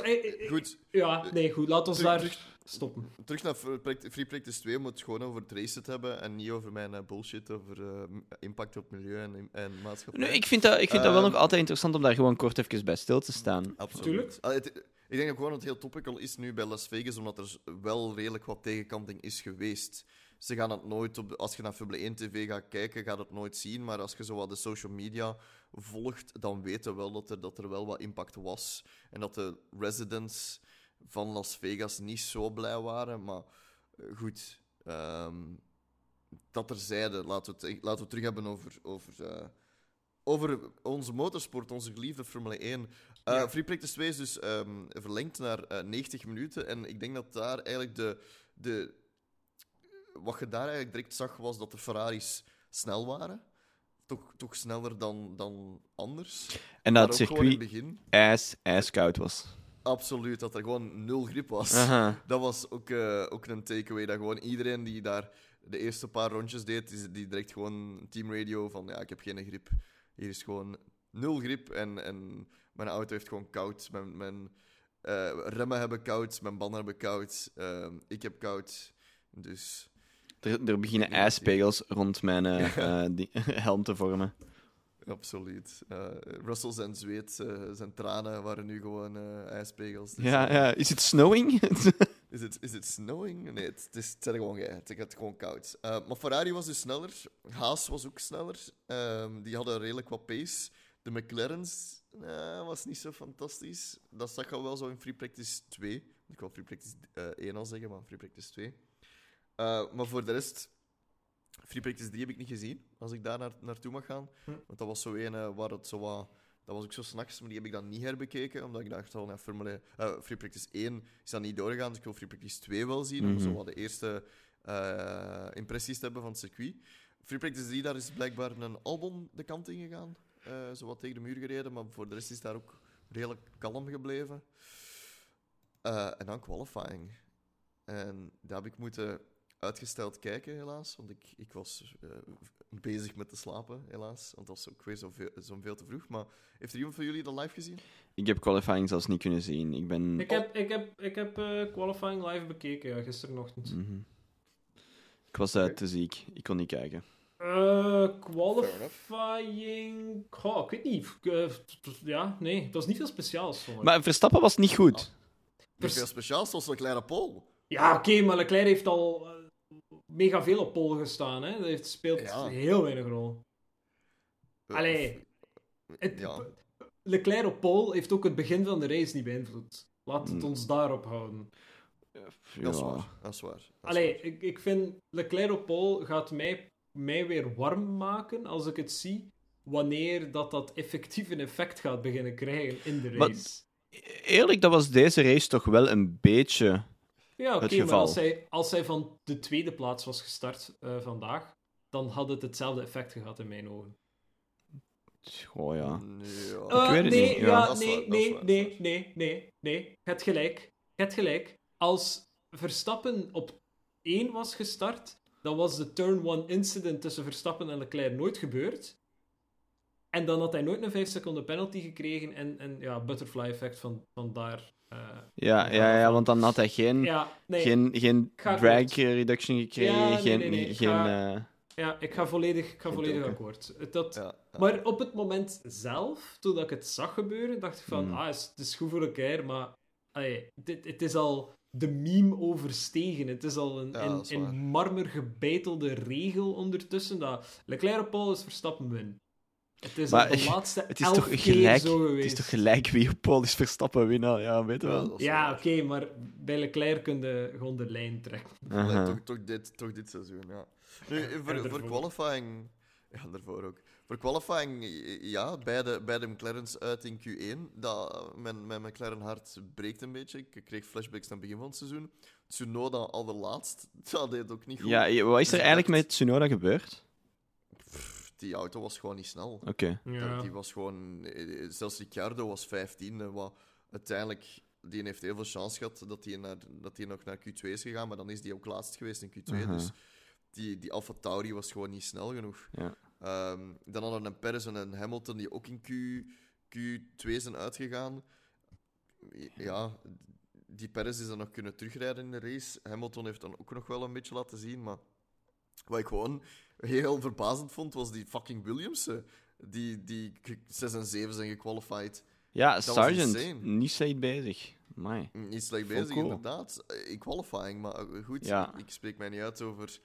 Ey, ey, ey, Goed, Ja, nee, goed. Laat ons Terug- daar terug- stoppen. terug naar Free Practice- Free Practice 2, om het gewoon over het racen te hebben en niet over mijn eh, bullshit over eh, impact op milieu en, en maatschappij. Nee, ik vind, dat, ik vind dat wel Ehm, nog altijd interessant om daar gewoon kort even bij stil te staan. Absoluut. Ah, het- ik denk ook gewoon dat het heel topical is nu bij Las Vegas, omdat er wel redelijk wat tegenkanting is geweest. Ze gaan het nooit, op, als je naar Formule 1 TV gaat kijken, gaat het nooit zien. Maar als je zo wat de social media volgt, dan weten we wel dat er, dat er wel wat impact was. En dat de residents van Las Vegas niet zo blij waren. Maar eh, goed, ehm, dat terzijde. Laten we het, laten we het terug hebben over, over, eh, over onze motorsport, onze geliefde Formule 1. Eh, Ja. Free Practice 2 is dus ehm, verlengd naar eh, 90 minuten. En ik denk dat daar eigenlijk de, de. Wat je daar eigenlijk direct zag, was dat de Ferraris snel waren. Toch, toch sneller dan, dan anders. En dat het circuit begin. ijs, ijskoud was. Absoluut, dat er gewoon nul grip was. Aha. Dat was ook, eh, ook een takeaway. Dat gewoon iedereen die daar de eerste paar rondjes deed, die, die direct gewoon teamradio van ja, ik heb geen grip. Hier is gewoon nul grip en, en mijn auto heeft gewoon koud. Mijn, mijn eh, remmen hebben koud, mijn banden hebben koud. ehm, ik heb koud. Dus Er, er beginnen ijspegels rond mijn eh, eh, die- helm te vormen. absoluut. Eh Russell zijn zweet, eh, zijn tranen waren nu gewoon ijspegels. Dus, Ja, ja. Is het snowing? Is het, is het snowing? Nee, het, het is, het is gewoon, het is gewoon koud. Maar Ferrari was dus sneller. Haas was ook sneller. Ehm, die hadden redelijk wat pace. De McLaren's was niet zo fantastisch. Dat zag je wel zo in Free Practice 2. Ik wil Free Practice eh, 1 al zeggen, maar Free Practice 2. Eh, maar voor de rest, Free Practice 3 heb ik niet gezien, als ik daar naar, naartoe mag gaan. Hm. Want dat was zo een eh, waar het zo wat... Dat was ook zo s'nachts, maar die heb ik dan niet herbekeken, omdat ik dacht al, ja, Formule, eh, Free Practice 1 is dan niet doorgegaan, dus ik wil Free Practice 2 wel zien, om Mhm. zo wat de eerste eh, impressies te hebben van het circuit. Free Practice 3, daar is blijkbaar een Albon de kant in gegaan, eh, zo wat tegen de muur gereden, maar voor de rest is daar ook redelijk kalm gebleven. Eh, en dan qualifying. En daar heb ik moeten uitgesteld kijken, helaas. Want ik, ik was eh, bezig met te slapen, helaas. Want dat was ook weer zo veel, zo veel te vroeg. Maar heeft er iemand van jullie dat live gezien? ik heb qualifying zelfs niet kunnen zien. Ik ben... Ik heb, ik heb, ik heb eh, qualifying live bekeken ja, gisterenochtend. Mhm. Ik was te ziek. Ik kon niet kijken. Eh, qualifying. Goh, ik weet niet. Ja, nee, het was niet veel speciaals. ik. Maar Verstappen was niet goed. Niet Pers- veel speciaals, zoals een kleine pol. Ja, oké, maar Leclerc heeft al mega veel op pole gestaan. Hè? Dat heeft, speelt Ja. heel weinig rol. Eh, Allee, het, Ja. Leclerc op pole heeft ook het begin van de race niet beïnvloed. Laat het Hmm. ons daarop houden. Dat is Ja. waar. Dat is waar. Dat is Allee, waar. ik, ik vind Leclerc op pole gaat mij, mij weer warm maken als ik het zie wanneer dat, dat effectief een effect gaat beginnen krijgen in de Maar- race. Eerlijk, dat was deze race toch wel een beetje... Ja, oké, het maar geval. als hij, als hij van de tweede plaats was gestart eh, vandaag, dan had het hetzelfde effect gehad in mijn ogen. Oh ja. Nee, ja. Eh, weet het nee, niet, ja. nee, waar, nee, waar, nee, nee, nee, nee. Je hebt gelijk. Je hebt gelijk. Als Verstappen op één was gestart, dan was de turn one incident tussen Verstappen en Leclerc nooit gebeurd. En dan had hij nooit een 5 seconden penalty gekregen en, en ja, butterfly effect van, van daar. eh, Ja, ja, ja, want dan had hij geen, ja, nee. geen, geen drag reduction gekregen. Ja, geen, nee, nee, geen, ga- eh, Ja, ik ga volledig, ik ga volledig akkoord. Dat, Ja. Maar op het moment zelf, toen ik het zag gebeuren, dacht ik van, Hmm. ah, het is- goed voor elkaar, maar dit, het is al de meme overstegen. Het is al een in marmer gebeitelde regel ondertussen dat Leclerc op Paul is Verstappen win. Het is Maar de laatste Het is elf toch keer gelijk, zo het is toch gelijk wie op Paul is Verstappen winnen? Ja, weet je Ja, wel. Ja, oké, maar bij Leclerc kun je gewoon de lijn trekken. Toch, toch, dit, toch dit seizoen, ja. Nu, voor, voor qualifying... Ja, daarvoor ook. Voor qualifying, ja, beide, beide McLaren's uit in Q1. Dat, mijn, mijn McLaren hart breekt een beetje. Ik kreeg flashbacks naar het begin van het seizoen. Tsunoda allerlaatst, dat deed ook niet goed. Ja, wat is er eigenlijk met Tsunoda gebeurd? Die auto was gewoon niet snel. Oké. Ja. Die was gewoon... eh, Zelfs Ricciardo was 15. Wat uiteindelijk... Die heeft heel veel chance gehad dat hij, naar, dat hij nog naar Q2 is gegaan. Maar dan is die ook laatst geweest in Q2. Aha. Dus die, die Alfa Tauri was gewoon niet snel genoeg. Ja. Ehm, dan hadden we een Perez en een Hamilton die ook in Q, Q2 zijn uitgegaan. Ja, die Perez is dan nog kunnen terugrijden in de race. Hamilton heeft dan ook nog wel een beetje laten zien. Maar wat ik gewoon heel verbazend vond, was die fucking Williamsen. Die, die 6 en 7 zijn gequalified. Ja, Sargent, insane. niet slecht bezig. Amai. Niet slecht bezig, cool. inderdaad. Eh, In qualifying, maar eh, goed, Ja. ik spreek mij niet uit over,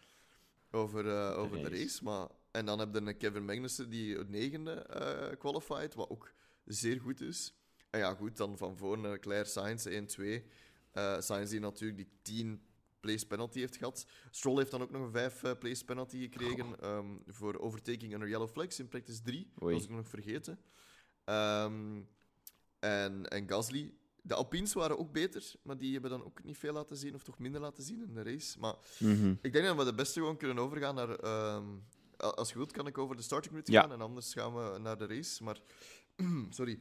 over, eh, over de race. race. Maar... En dan heb je een Kevin Magnussen die het negende eh qualified, wat ook zeer goed is. En ja, goed, dan van voor naar Claire Sainz 1-2. Eh Sainz die natuurlijk die 10 place penalty heeft gehad. Stroll heeft dan ook nog een 5 eh, place penalty gekregen ehm, voor overtaking under yellow flags in practice 3. Dat was ik nog vergeten. Ehm, en, en Gasly. De Alpines waren ook beter, maar die hebben dan ook niet veel laten zien, of toch minder laten zien in de race. Maar Mhm. ik denk dat we de beste gewoon kunnen overgaan naar. ehm, als je wilt, kan ik over de starting grid Ja. gaan en anders gaan we naar de race. Maar, sorry.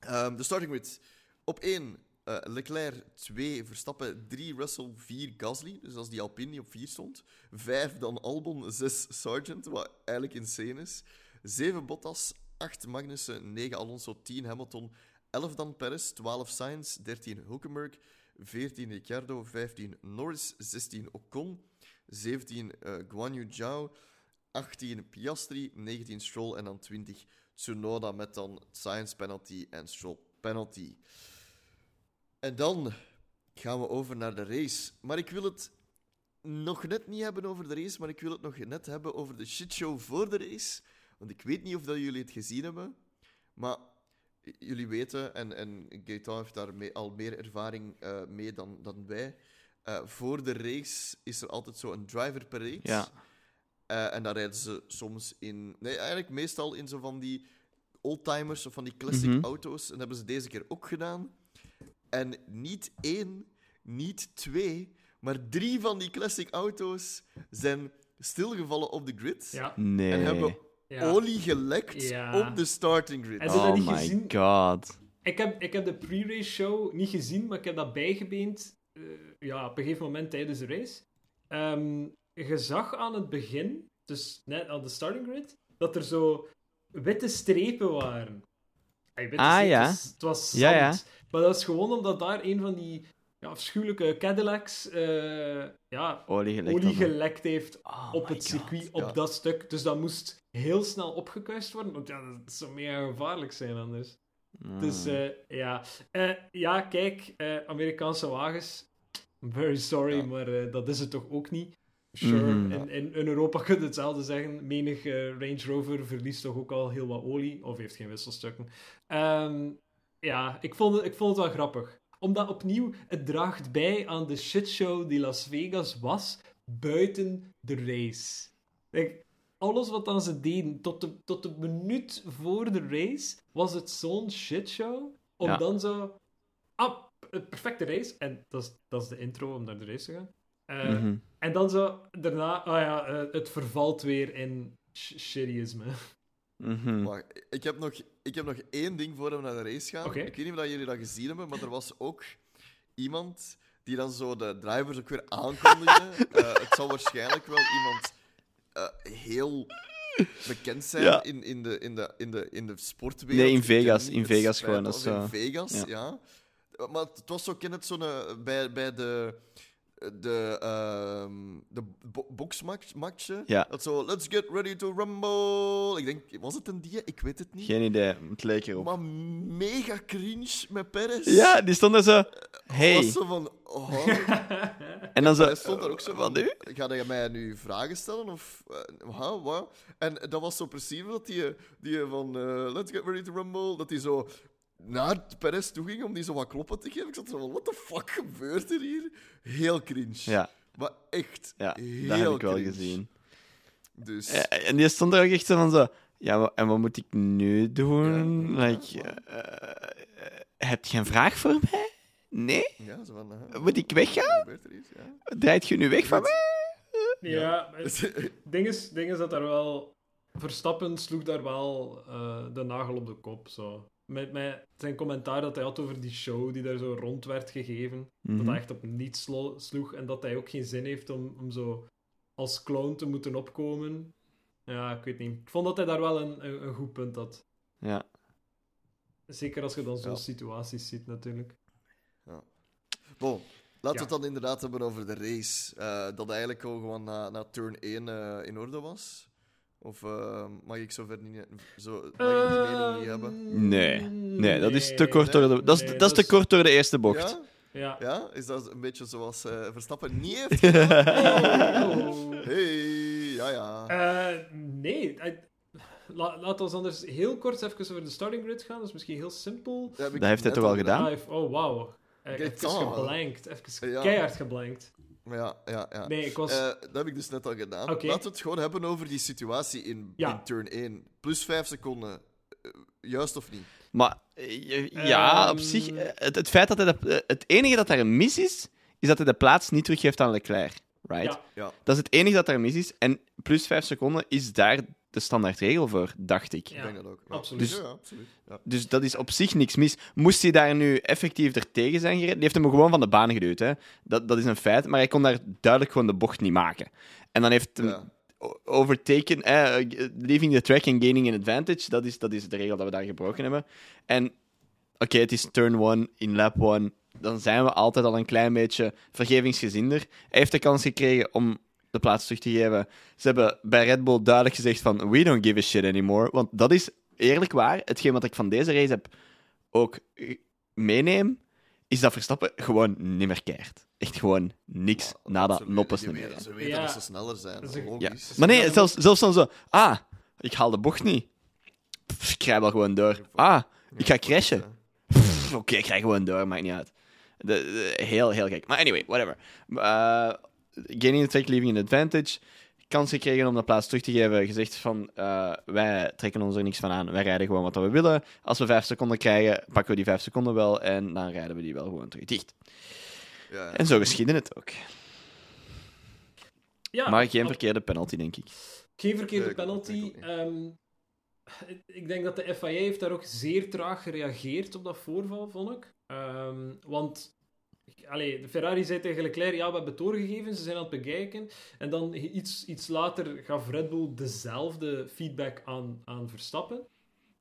De starting grid. Op 1 Leclerc, 2 Verstappen, 3 Russell, 4 Gasly. Dus dat is die Alpine op 4 stond. 5 dan Albon, 6 Sargent, wat eigenlijk insane is. 7 Bottas, 8 Magnussen, 9 Alonso, 10 Hamilton, 11 dan Perez, 12 Sainz, 13 Hulkenberg, 14 Ricciardo, 15 Norris, 16 Ocon, 17 eh Guan Yu Zhao, 18 Piastri, 19 Stroll en dan 20 Tsunoda met dan Science penalty en Stroll penalty. En dan gaan we over naar de race. Maar ik wil het nog net niet hebben over de race, maar ik wil het nog net hebben over de shitshow voor de race. Want ik weet niet of dat jullie het gezien hebben, maar jullie weten, en, en Gaetan heeft daar mee- al meer ervaring eh, mee dan, dan wij. eh, voor de race is er altijd zo een driver parade. Ja. Eh, en daar rijden ze soms in... Nee, eigenlijk meestal in zo van die oldtimers of van die classic Mhm. auto's. En dat hebben ze deze keer ook gedaan. En niet één, niet twee, maar drie van die classic auto's zijn stilgevallen op de grid. Ja. Nee. En hebben ja. olie gelekt Ja. op de starting grid. Dat Oh niet my gezien? god. Ik heb, ik heb de pre-race show niet gezien, maar ik heb dat bijgebeend eh, ja, op een gegeven moment tijdens de race. Ehm, je zag aan het begin, dus net aan de starting grid, dat er zo witte strepen waren. Witte Ah, strepen, ja. Het was, het was zand. Ja, ja. Maar dat is gewoon omdat daar een van die ja, afschuwelijke Cadillacs eh, ja, Olie gelekt. olie heeft Oh op het God. circuit, op Ja. dat stuk. Dus dat moest heel snel opgekuist worden, want ja, dat zou mega gevaarlijk zijn anders. Dus Ah. eh, ja. Eh, ja, kijk, eh, Amerikaanse wagens. I'm very sorry, Ja. maar dat is het toch ook niet. Sure, Mhm. in, in, in Europa kun je hetzelfde zeggen. Menig Range Rover verliest toch ook al heel wat olie, of heeft geen wisselstukken. Ehm, ja, ik vond, het, ik vond het wel grappig. Omdat opnieuw, het draagt bij aan de shitshow die Las Vegas was, buiten de race. Like, alles wat dan ze deden, tot de, tot de minuut voor de race, was het zo'n shitshow. Om Ja. dan zo... Ah, perfecte race. En dat is, dat is de intro om naar de race te gaan. Eh, Mhm. En dan zo, daarna, ah ja, eh, het vervalt weer in sh- shittyisme. Mhm. Maar ik heb, nog, ik heb nog één ding voor we naar de race gaan. Ik weet niet of dat jullie dat gezien hebben, maar er was ook iemand die dan zo de drivers ook weer aankondigde. Eh, het zal waarschijnlijk wel iemand eh, heel bekend zijn Ja. in, in, de, in, de, in, de, in de sportwereld. Nee, in Vegas. In Vegas gewoon, in eh, Vegas, ja. ja. Maar het was zo, ken het zo'n... Bij, bij de... de, uh, de bo boxmatchen. Ja. Dat zo, let's get ready to rumble. Ik denk, was het een die? Ik weet het niet. Geen idee, het leek erop. Maar mega cringe met Perez. Ja, die stond er zo. Hey. Was zo van, oh. en dan zo. Hij stond er ook zo van, nu? Ga je mij nu vragen stellen? Of, uh, wat? En dat was zo precies dat die, die van uh, Let's Get Ready to Rumble, dat die zo naar Perez toe ging om die zo wat kloppen te geven. Ik zat zo van, what the fuck gebeurt er hier? Heel cringe. Ja. Maar echt, Ja, heel dat heb ik wel cringe. gezien. Dus, Ja, En die stond er ook echt zo van zo. Ja, en wat moet ik nu doen? Ja. like, eh, eh, heb je een vraag voor mij? Nee? ja, zo van, uh, Moet ik weggaan? er? Ja. Draait je nu weg van mij? Ja, het ding is, ding is dat daar wel... Verstappen sloeg daar wel eh, de nagel op de kop, zo. Met, met zijn commentaar dat hij had over die show die daar zo rond werd gegeven. Dat Mhm. hij echt op niets slo- sloeg en dat hij ook geen zin heeft om, om zo als clown te moeten opkomen. Ja, ik weet niet. Ik vond dat hij daar wel een, een, een goed punt had. Ja. Zeker als je dan zo'n Ja. situaties ziet, natuurlijk. Bon, laten we Ja. het dan inderdaad hebben over de race. Eh, dat eigenlijk al gewoon na, na turn 1 eh, in orde was. Of eh, mag ik zover niet, zo, mag ik die mening niet hebben? Nee. Nee, dat is te kort door de, dat is, Nee, dat is te kort door de eerste bocht. Ja? Ja. ja? Is dat een beetje zoals eh, Verstappen niet heeft gedaan? Oh. Hey, ja, ja. Eh, nee. I- La, laten we anders heel kort even over de starting grid gaan. Dat is misschien heel simpel. Dat, heb ik Dat heeft hij toch al al gedaan? Ah, oh, wauw. Eh, Even geblankt. Even Ja. keihard geblankt. Ja, ja, ja. Nee, ik was... Eh, dat heb ik dus net al gedaan. Laten we het gewoon hebben over die situatie in, Ja. in turn 1. Plus 5 seconden. Eh, juist of niet? Maar eh, ja, op Ehm. zich, het, het feit dat hij de, het enige dat daar mis is, is dat hij de plaats niet teruggeeft aan Leclerc. Right? Ja. Ja. Dat is het enige dat daar mis is. En plus 5 seconden is daar de standaardregel voor, dacht ik. Ik Ja, denk dat ook. Ja. absoluut. Ja, ja, absoluut. Ja. Dus dat is op zich niks mis. Moest hij daar nu effectief er tegen zijn gereden? Die heeft hem gewoon van de baan geduwd. Hè? Dat, dat is een feit. Maar hij kon daar duidelijk gewoon de bocht niet maken. En dan heeft hem overtaken, eh, leaving the track and gaining an advantage. Dat is, dat is de regel dat we daar gebroken hebben. En oké, het is turn one in lap one. Dan zijn we altijd al een klein beetje vergevingsgezinder. Hij heeft de kans gekregen om de plaats terug te geven. Ze hebben bij Red Bull duidelijk gezegd van we don't give a shit anymore. Want dat is eerlijk waar. Hetgeen wat ik van deze race heb ook meeneem, is dat Verstappen gewoon niet meer keert. Echt gewoon niks, nada, Absoluut. noppes niet meer. Ze weten Ja. dat ze sneller zijn. Dat is een- Ja. Logisch. Maar nee, zelfs, zelfs dan zo. Ah, ik haal de bocht niet. Pff, ik rij wel gewoon door. Ah, ik ga crashen. Oké, ik rij gewoon door, maakt niet uit. De, de- heel, heel gek. Maar anyway, whatever. Uh, gaining the track, leaving an advantage. Kans gekregen om de plaats terug te geven. Gezegd van, eh, wij trekken ons er niks van aan. Wij rijden gewoon wat we willen. Als we vijf seconden krijgen, pakken we die vijf seconden wel. En dan rijden we die wel gewoon terug dicht. Ja. En zo geschiedde het ook. Ja, Maar geen verkeerde penalty, denk ik. geen verkeerde penalty. Ehm, ik denk dat de FIA heeft daar ook zeer traag gereageerd op dat voorval, vond ik. Ehm, want allee, de Ferrari zei tegen Leclerc, ja, we hebben het doorgegeven, ze zijn aan het bekijken. En dan iets, iets later gaf Red Bull dezelfde feedback aan, aan Verstappen.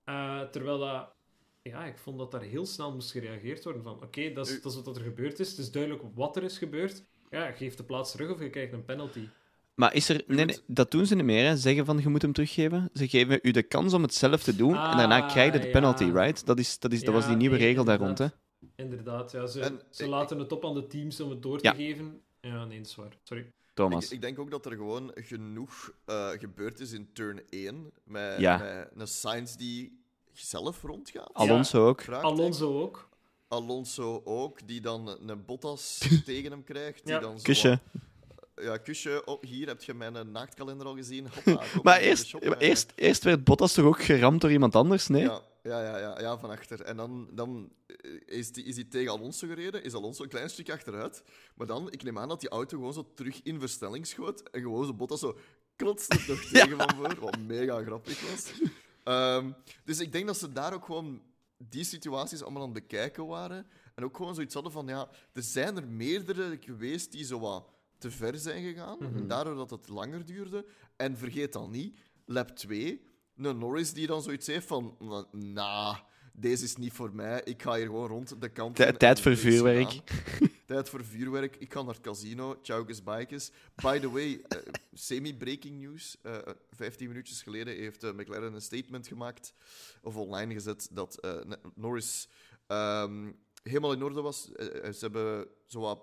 Eh, terwijl dat... Ja, ik vond dat daar heel snel moest gereageerd worden van, oké, dat, is, dat is wat er gebeurd is. Het is duidelijk wat er is gebeurd. Ja, geef de plaats terug of je krijgt een penalty. Maar is er... Nee, nee, dat doen ze niet meer, hè. Zeggen van, je moet hem teruggeven. Ze geven u de kans om het zelf te doen. en daarna Ah, krijg je de penalty, ja. right? Dat, is, dat, is, dat Ja, was die nieuwe nee, regel daar rond, hè. inderdaad. Ja. Ze, En ze ik- laten het op aan de teams om het door Ja. te geven. Ja, nee, dat is waar. Sorry. Thomas. Ik, ik denk ook dat er gewoon genoeg eh, gebeurd is in turn 1. Met, Ja. met een Sainz die zelf rondgaat. Alonso ook. Vraagt Alonso ook. Alonso ook, die dan een Bottas tegen hem krijgt. Die Ja. dan zo Kusje. wat- ja, kusje. Oh, hier heb je mijn eh, naaktkalender al gezien. Hoppa, Maar eerst, maar eerst, eerst werd Bottas toch ook geramd door iemand anders, nee? Ja, ja, ja, ja, ja, van achter. En dan, dan eh, is hij die tegen Alonso gereden, is Alonso een klein stuk achteruit. Maar dan, ik neem aan dat die auto gewoon zo terug in versnelling schoot. En gewoon zo Bottas zo klotste nog tegen van voor, wat mega grappig was. Ehm, dus ik denk dat ze daar ook gewoon die situaties allemaal aan het bekijken waren. En ook gewoon zoiets hadden van, ja, er zijn er meerdere geweest die zo wat te ver zijn gegaan. En daardoor dat het langer duurde. En vergeet dan niet, lap 2, een Norris die dan zoiets heeft van, na, deze is niet voor mij. Ik ga hier gewoon rond de kant. tijd voor vuurwerk. tijd voor vuurwerk. Ik ga naar het casino. Chaugus Bikes. By the way, uh, semi-breaking news. Uh, eh, 15 minuutjes geleden heeft uh, McLaren een statement gemaakt, of online gezet, dat Norris um, helemaal in orde was. ze hebben zowat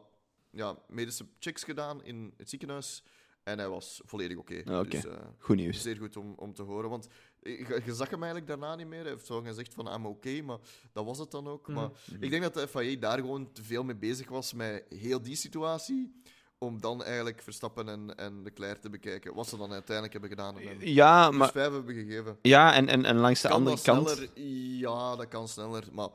ja, medische checks gedaan in het ziekenhuis. En hij was volledig oké. Okay. Dus, goed nieuws. Zeer goed om, om te horen. Want je, je zag hem eigenlijk daarna niet meer. Hij heeft zo gezegd van, I'm oké, maar dat was het dan ook. Maar mhm. ik denk dat de FIA daar gewoon te veel mee bezig was met heel die situatie om dan eigenlijk Verstappen en, en Leclerc te bekijken. Wat ze dan uiteindelijk hebben gedaan. En ja, maar... vijf hebben gegeven. Ja, en, en, en langs de andere kant... Sneller? Ja, dat kan sneller, maar...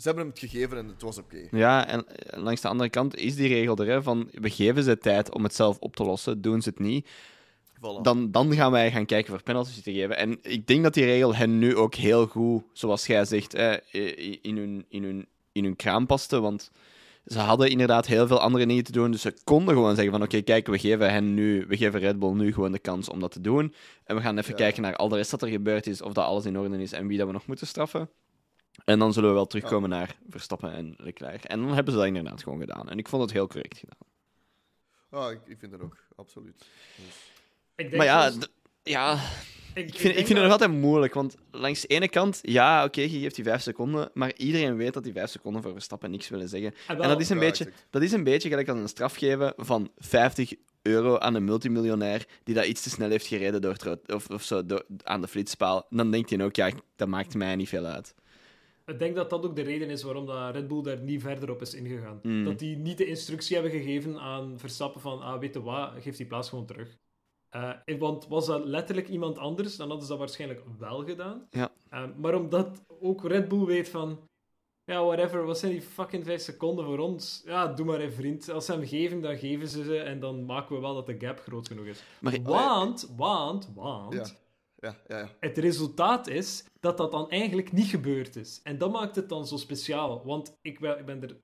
Ze hebben hem het gegeven en het was oké. Ja, en langs de andere kant is die regel er, hè, van we geven ze tijd om het zelf op te lossen, doen ze het niet, dan, dan gaan wij gaan kijken voor penalties te geven. En ik denk dat die regel hen nu ook heel goed, zoals jij zegt, in, hun, in, hun, in hun kraam paste. Want ze hadden inderdaad heel veel andere dingen te doen. Dus ze konden gewoon zeggen van oké, kijk, we geven hen nu, we geven Red Bull nu gewoon de kans om dat te doen. En we gaan even kijken naar al de rest dat er gebeurd is, of dat alles in orde is en wie dat we nog moeten straffen. En dan zullen we wel terugkomen naar Verstappen en Leclerc. En dan hebben ze dat inderdaad gewoon gedaan. En ik vond het heel correct gedaan. Ah, ik, ik vind dat ook, absoluut. Dus maar ja, ja ik, vind, ik vind het nog altijd moeilijk, want langs de ene kant, ja, oké, je geeft die vijf seconden, maar iedereen weet dat die vijf seconden voor Verstappen niks willen zeggen. Ah, en dat is, een beetje, dat is een beetje gelijk als een straf geven van 50 euro aan een multimiljonair die dat iets te snel heeft gereden door het, of, of zo, door, aan de flitspaal. Dan denkt hij ook, ja, dat maakt mij niet veel uit. Ik denk dat dat ook de reden is waarom dat Red Bull daar niet verder op is ingegaan. Mm. Dat die niet de instructie hebben gegeven aan Verstappen van, ah, weet je wat, geef die plaats gewoon terug. Uh, want was dat letterlijk iemand anders, dan hadden ze dat waarschijnlijk wel gedaan. Ja. Uh, maar omdat ook Red Bull weet van... Ja, whatever, wat zijn die fucking vijf seconden voor ons? Ja, doe maar een vriend. Als ze hem geven, dan geven ze ze en dan maken we wel dat de gap groot genoeg is. Maar, want, want, want... Ja. Ja, ja. Het resultaat is dat dat dan eigenlijk niet gebeurd is. En dat maakt het dan zo speciaal. Want ik ben er...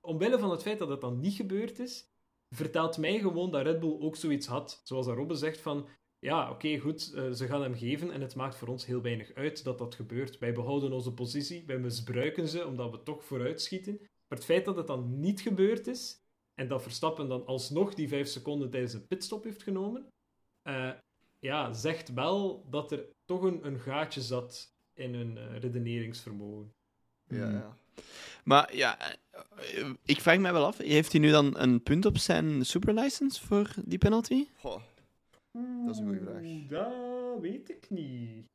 Omwille van het feit dat het dan niet gebeurd is, vertelt mij gewoon dat Red Bull ook zoiets had. Zoals dat Robbe zegt van... Ja, oké, goed, uh, ze gaan hem geven en het maakt voor ons heel weinig uit dat dat gebeurt. Wij behouden onze positie, wij misbruiken ze omdat we toch vooruitschieten. Maar het feit dat het dan niet gebeurd is en dat Verstappen dan alsnog die vijf seconden tijdens een pitstop heeft genomen, uh, ja, zegt wel dat er toch een, een gaatje zat in hun uh, redeneringsvermogen. Ja, ja. Maar ja, ik vraag mij wel af, heeft hij nu dan een punt op zijn superlicense voor die penalty? Goh, dat is een goede vraag. Dat weet ik niet.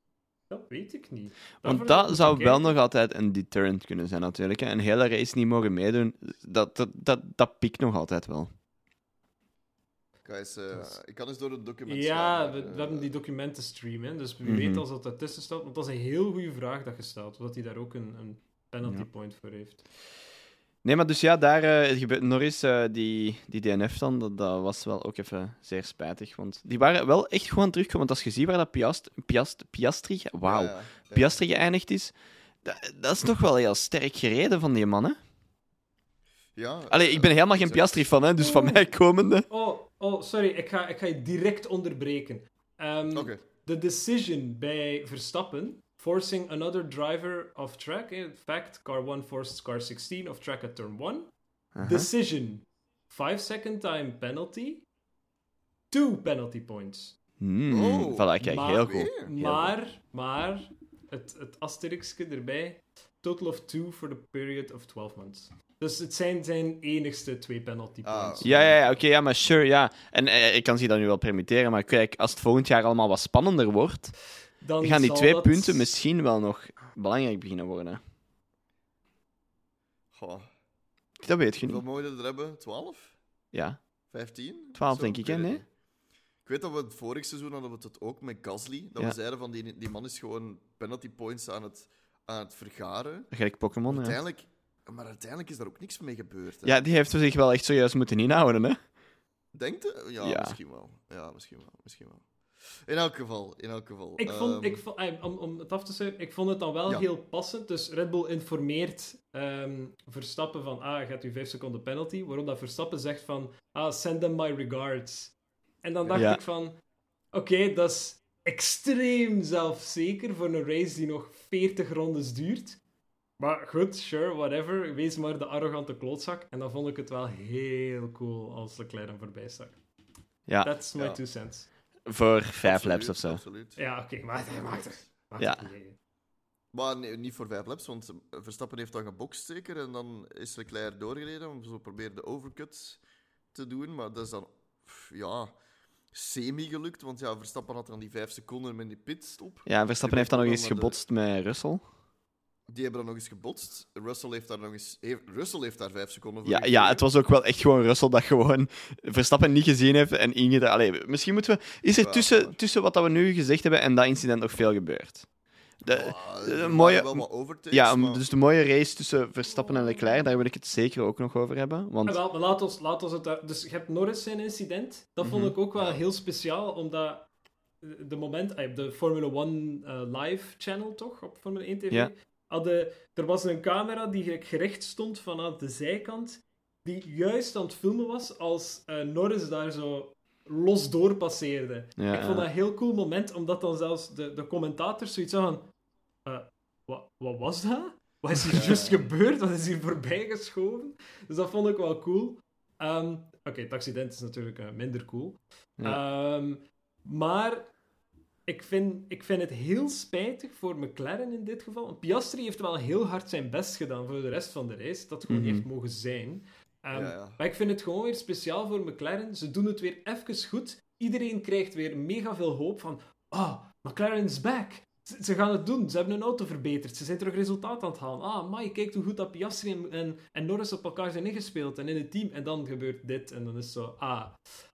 Dat weet ik niet. Want dat zou wel nog altijd een deterrent kunnen zijn, natuurlijk. Een hele race niet mogen meedoen, dat, dat, dat, dat piekt nog altijd wel. Uh, ik kan eens door het document Ja, we, we, hebben die documenten streamen, dus wie mm weet als dat ertussen staat. Want dat is een heel goede vraag dat je stelt, omdat hij daar ook een, een penalty point voor heeft. Nee, maar dus ja, daar uh, gebeurt Norris, uh, die, die DNF dan, dat, dat, was wel ook even zeer spijtig. Want die waren wel echt gewoon teruggekomen. Want als je ziet waar dat Piast, Piast, Piastri, wauw, ja, Piastri geëindigd is, dat, dat, is toch wel heel sterk gereden van die man, hè? Ja. Allee, ik ben helemaal geen Piastri-fan, hè, dus van mij komende... Oh, oh sorry, ik ga, ik ga je direct onderbreken. Um, De decision bij Verstappen forcing another driver off track. In fact, car 1 forced car 16 off track at turn one uh-huh. Decision. 5 second time penalty. Two penalty points. Mm, oh, voilà, kijk, maar, heel goed. Maar, maar, het, het asterixje erbij. Total of two for the period of 12 months. Dus het zijn zijn enigste twee penalty ah. points. ja, ja, ja oké, ja, maar sure, ja. En eh, ik kan zich dat nu wel permitteren, maar kijk, als het volgend jaar allemaal wat spannender wordt, dan gaan die twee punten misschien wel nog belangrijk beginnen worden. Goh. Dat weet je niet. Hoeveel mogen we er hebben? 12? Ja. 15? 12 denk ik, hè? Nee? Ik weet dat we het vorig seizoen hadden we het ook met Gasly. Dat we zeiden van die, die man is gewoon penalty points aan het, aan het vergaren. Gelijk Pokémon, uiteindelijk, Maar uiteindelijk is daar ook niks mee gebeurd. Hè? Ja, die heeft zich wel echt zojuist moeten inhouden, hè? Denkt je? Ja, ja, misschien wel. Ja, misschien wel. Misschien wel. In elk geval, in elk geval. Ik vond, ik vond, eh, om, om het af te sluiten, ik vond het dan wel heel passend. Dus Red Bull informeert um, Verstappen van, ah, gaat u 5 seconden penalty. Waarop dat Verstappen zegt van, ah, send them my regards. En dan dacht ik van, oké, dat is extreem zelfzeker voor een race die nog 40 rondes duurt. Maar goed, sure, whatever. Wees maar de arrogante klootzak. En dan vond ik het wel heel cool als Leclerc hem voorbij stak. Ja. That's my Ja. two cents. Voor vijf laps of zo. Absoluut. Ja, oké, maar hij maakt er. maakt Ja. er niet. Maar nee, niet voor vijf laps, want Verstappen heeft dan gebokst zeker. En dan is Leclerc doorgereden om zo proberen de overcut te doen. Maar dat is dan, ja, semi-gelukt. Want ja, Verstappen had dan die vijf seconden met die pitstop. Ja, Verstappen heeft dan nog eens gebotst met Russell. Die hebben dan nog eens gebotst. Russell heeft daar nog eens... Russell heeft daar vijf seconden voor Ja, gekregen. ja, het was ook wel echt gewoon Russell dat gewoon Verstappen niet gezien heeft en ingedaan. Allee, misschien moeten we... Is er Ja, tussen, tussen wat dat we nu gezegd hebben en dat incident nog veel gebeurd? De, Ah, de mooie- overtakes, ja, maar- dus de mooie race tussen Verstappen en Leclerc, daar wil ik het zeker ook nog over hebben. Want Ah, wel, maar laat ons, laat ons het daar... Dus je hebt Norris zijn incident. Dat vond Mhm. ik ook wel Ja. heel speciaal, omdat de moment... Op de Formula One eh, live channel, toch? Op Formula 1 TV. Ja. Hadden, er was een camera die gericht stond vanuit de zijkant, die juist aan het filmen was als eh, Norris daar zo los door passeerde. Ja, ik vond dat een heel cool moment, omdat dan zelfs de, de commentators zoiets hadden van... eh, wat, wat was dat? Wat is hier juist gebeurd? Wat is hier voorbij geschoven? Dus dat vond ik wel cool. Ehm, Oké, het accident is natuurlijk eh, minder cool. Ehm, maar ik vind, ik vind het heel spijtig voor McLaren in dit geval. Piastri heeft wel heel hard zijn best gedaan voor de rest van de race. Dat gewoon Mhm. heeft mogen zijn. Ehm, Ja, ja. Maar ik vind het gewoon weer speciaal voor McLaren. Ze doen het weer even goed. Iedereen krijgt weer mega veel hoop van... Ah, McLaren is back. Ze, ze gaan het doen. Ze hebben hun auto verbeterd. Ze zijn terug resultaat aan het halen. Ah, maar kijk hoe goed dat Piastri en, en, en Norris op elkaar zijn ingespeeld. En in het team. En dan gebeurt dit. En dan is het zo... Ah,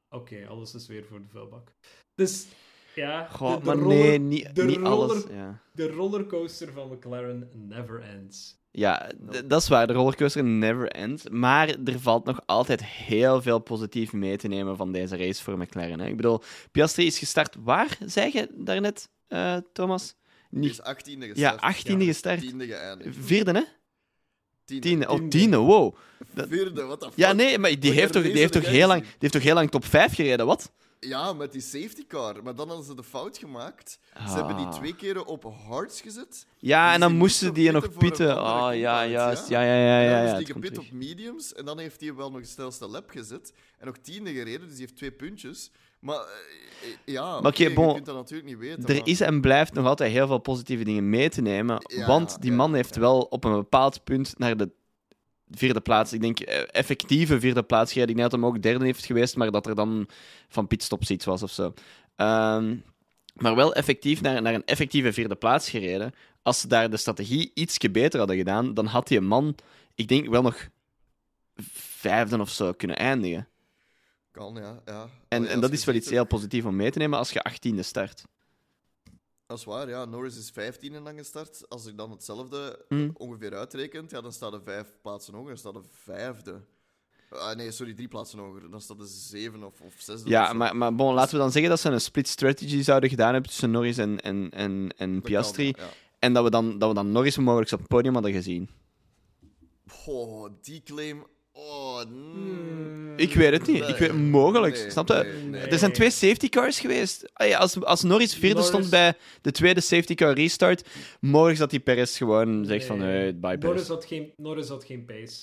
oké, alles is weer voor de vuilbak. Dus, ja... Goh, de, de maar roller- nee, niet, de niet alles. roller- Ja, De rollercoaster van McLaren never ends. ja dat is waar. De rollercoaster never ends. Maar er valt nog altijd heel veel positief mee te nemen van deze race voor McLaren. Hè. Ik bedoel, Piastri is gestart waar, zei je daarnet, eh, Thomas? Die Niet... is 18e Ja, gestart. 18e Ja, gestart. Tiende geëindigd. Vierde, hè? Tiende. Tiende. Oh, Tiende. wow. dat- Vierde, what the fuck? Ja, nee, maar die heeft toch, die heeft toch heel lang, die heeft toch heel lang top 5 gereden, wat? Ja, met die safety car. Maar dan hadden ze de fout gemaakt. Ze hebben die Ah. twee keren op hards gezet. Ja, Dus en dan moesten moest die nog nog pitten een andere Oh, ja, juist. ja. Ja, ja, ja. ja, het die gepit op mediums. En dan heeft hij wel nog de snelste lap gezet. En nog tiende gereden, dus die heeft twee puntjes. Maar eh, eh, ja, Maar bon, je kunt dat natuurlijk niet weten. Er maar- is en blijft nog altijd heel veel positieve dingen mee te nemen. Ja, want die ja, man heeft ja. wel op een bepaald punt naar de vierde plaats, ik denk eh, effectieve vierde plaats gereden. Ik denk dat hem ook derde heeft geweest, maar dat er dan van pitstops iets was of zo. Ehm, maar wel effectief naar, naar een effectieve vierde plaats gereden. Als ze daar de strategie ietsje beter hadden gedaan, dan had die man, ik denk, wel nog vijfde of zo kunnen eindigen. Kan, ja. ja. En, Allee, en dat is wel iets heel positiefs om mee te nemen als je achttiende start. Dat is waar, ja. Norris is 15 en dan gestart. Als ik dan hetzelfde Hmm. ongeveer uitrekent, ja, dan staat er vijf plaatsen hoger. Dan staat er vijfde. Ah, nee, sorry, drie plaatsen hoger. Dan staat er zeven of, of zesde. Ja, maar, maar bon, laten we dan zeggen dat ze een split strategy zouden gedaan hebben tussen Norris en, en, en, en Piastri. kan, ja. En dat we, dan, dat we dan Norris mogelijk op het podium hadden gezien. Oh, die claim. Oh, mm. Ik weet het niet. Ik weet, mogelijk. Nee, Snap je? nee, nee. Er zijn twee safety cars geweest. Als, als Norris vierde Norris- stond bij de tweede safety car restart, mogelijk dat die Perez gewoon zegt van, hey, bye Norris had geen, Norris had geen pace.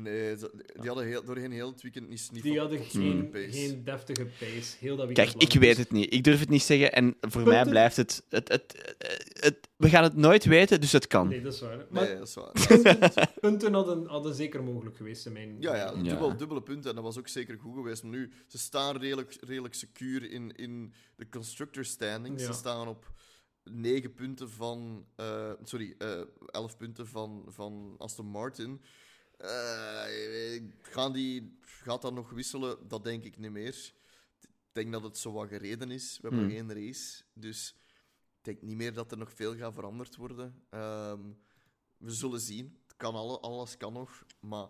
Nee, ze- die hadden heel, doorheen heel het weekend niet niet Die hadden geen, pace. geen deftige pace. Heel dat Kijk, ik weet het niet. Ik durf het niet zeggen. En voor mij blijft het het, het, het, het- We gaan het nooit weten, dus het kan. Nee, dat is waar. Maar Nee, dat is waar. punten, punten hadden, hadden zeker mogelijk geweest in mijn... Ja, ja, Ja. dubbel, dubbele punten. En dat was ook zeker goed geweest. Maar nu, ze staan redelijk, redelijk secuur in, in de constructor standings. Ja. Ze staan op 9 punten van... eh, sorry, eh 11 punten van, van Aston Martin. Eh, gaan die, gaat dat nog wisselen? Dat denk ik niet meer. Ik denk dat het zo wat gereden is. We hebben Hmm. één race. Dus ik denk niet meer dat er nog veel gaat veranderd worden. Ehm, we zullen zien. Het kan alle, alles kan nog. Maar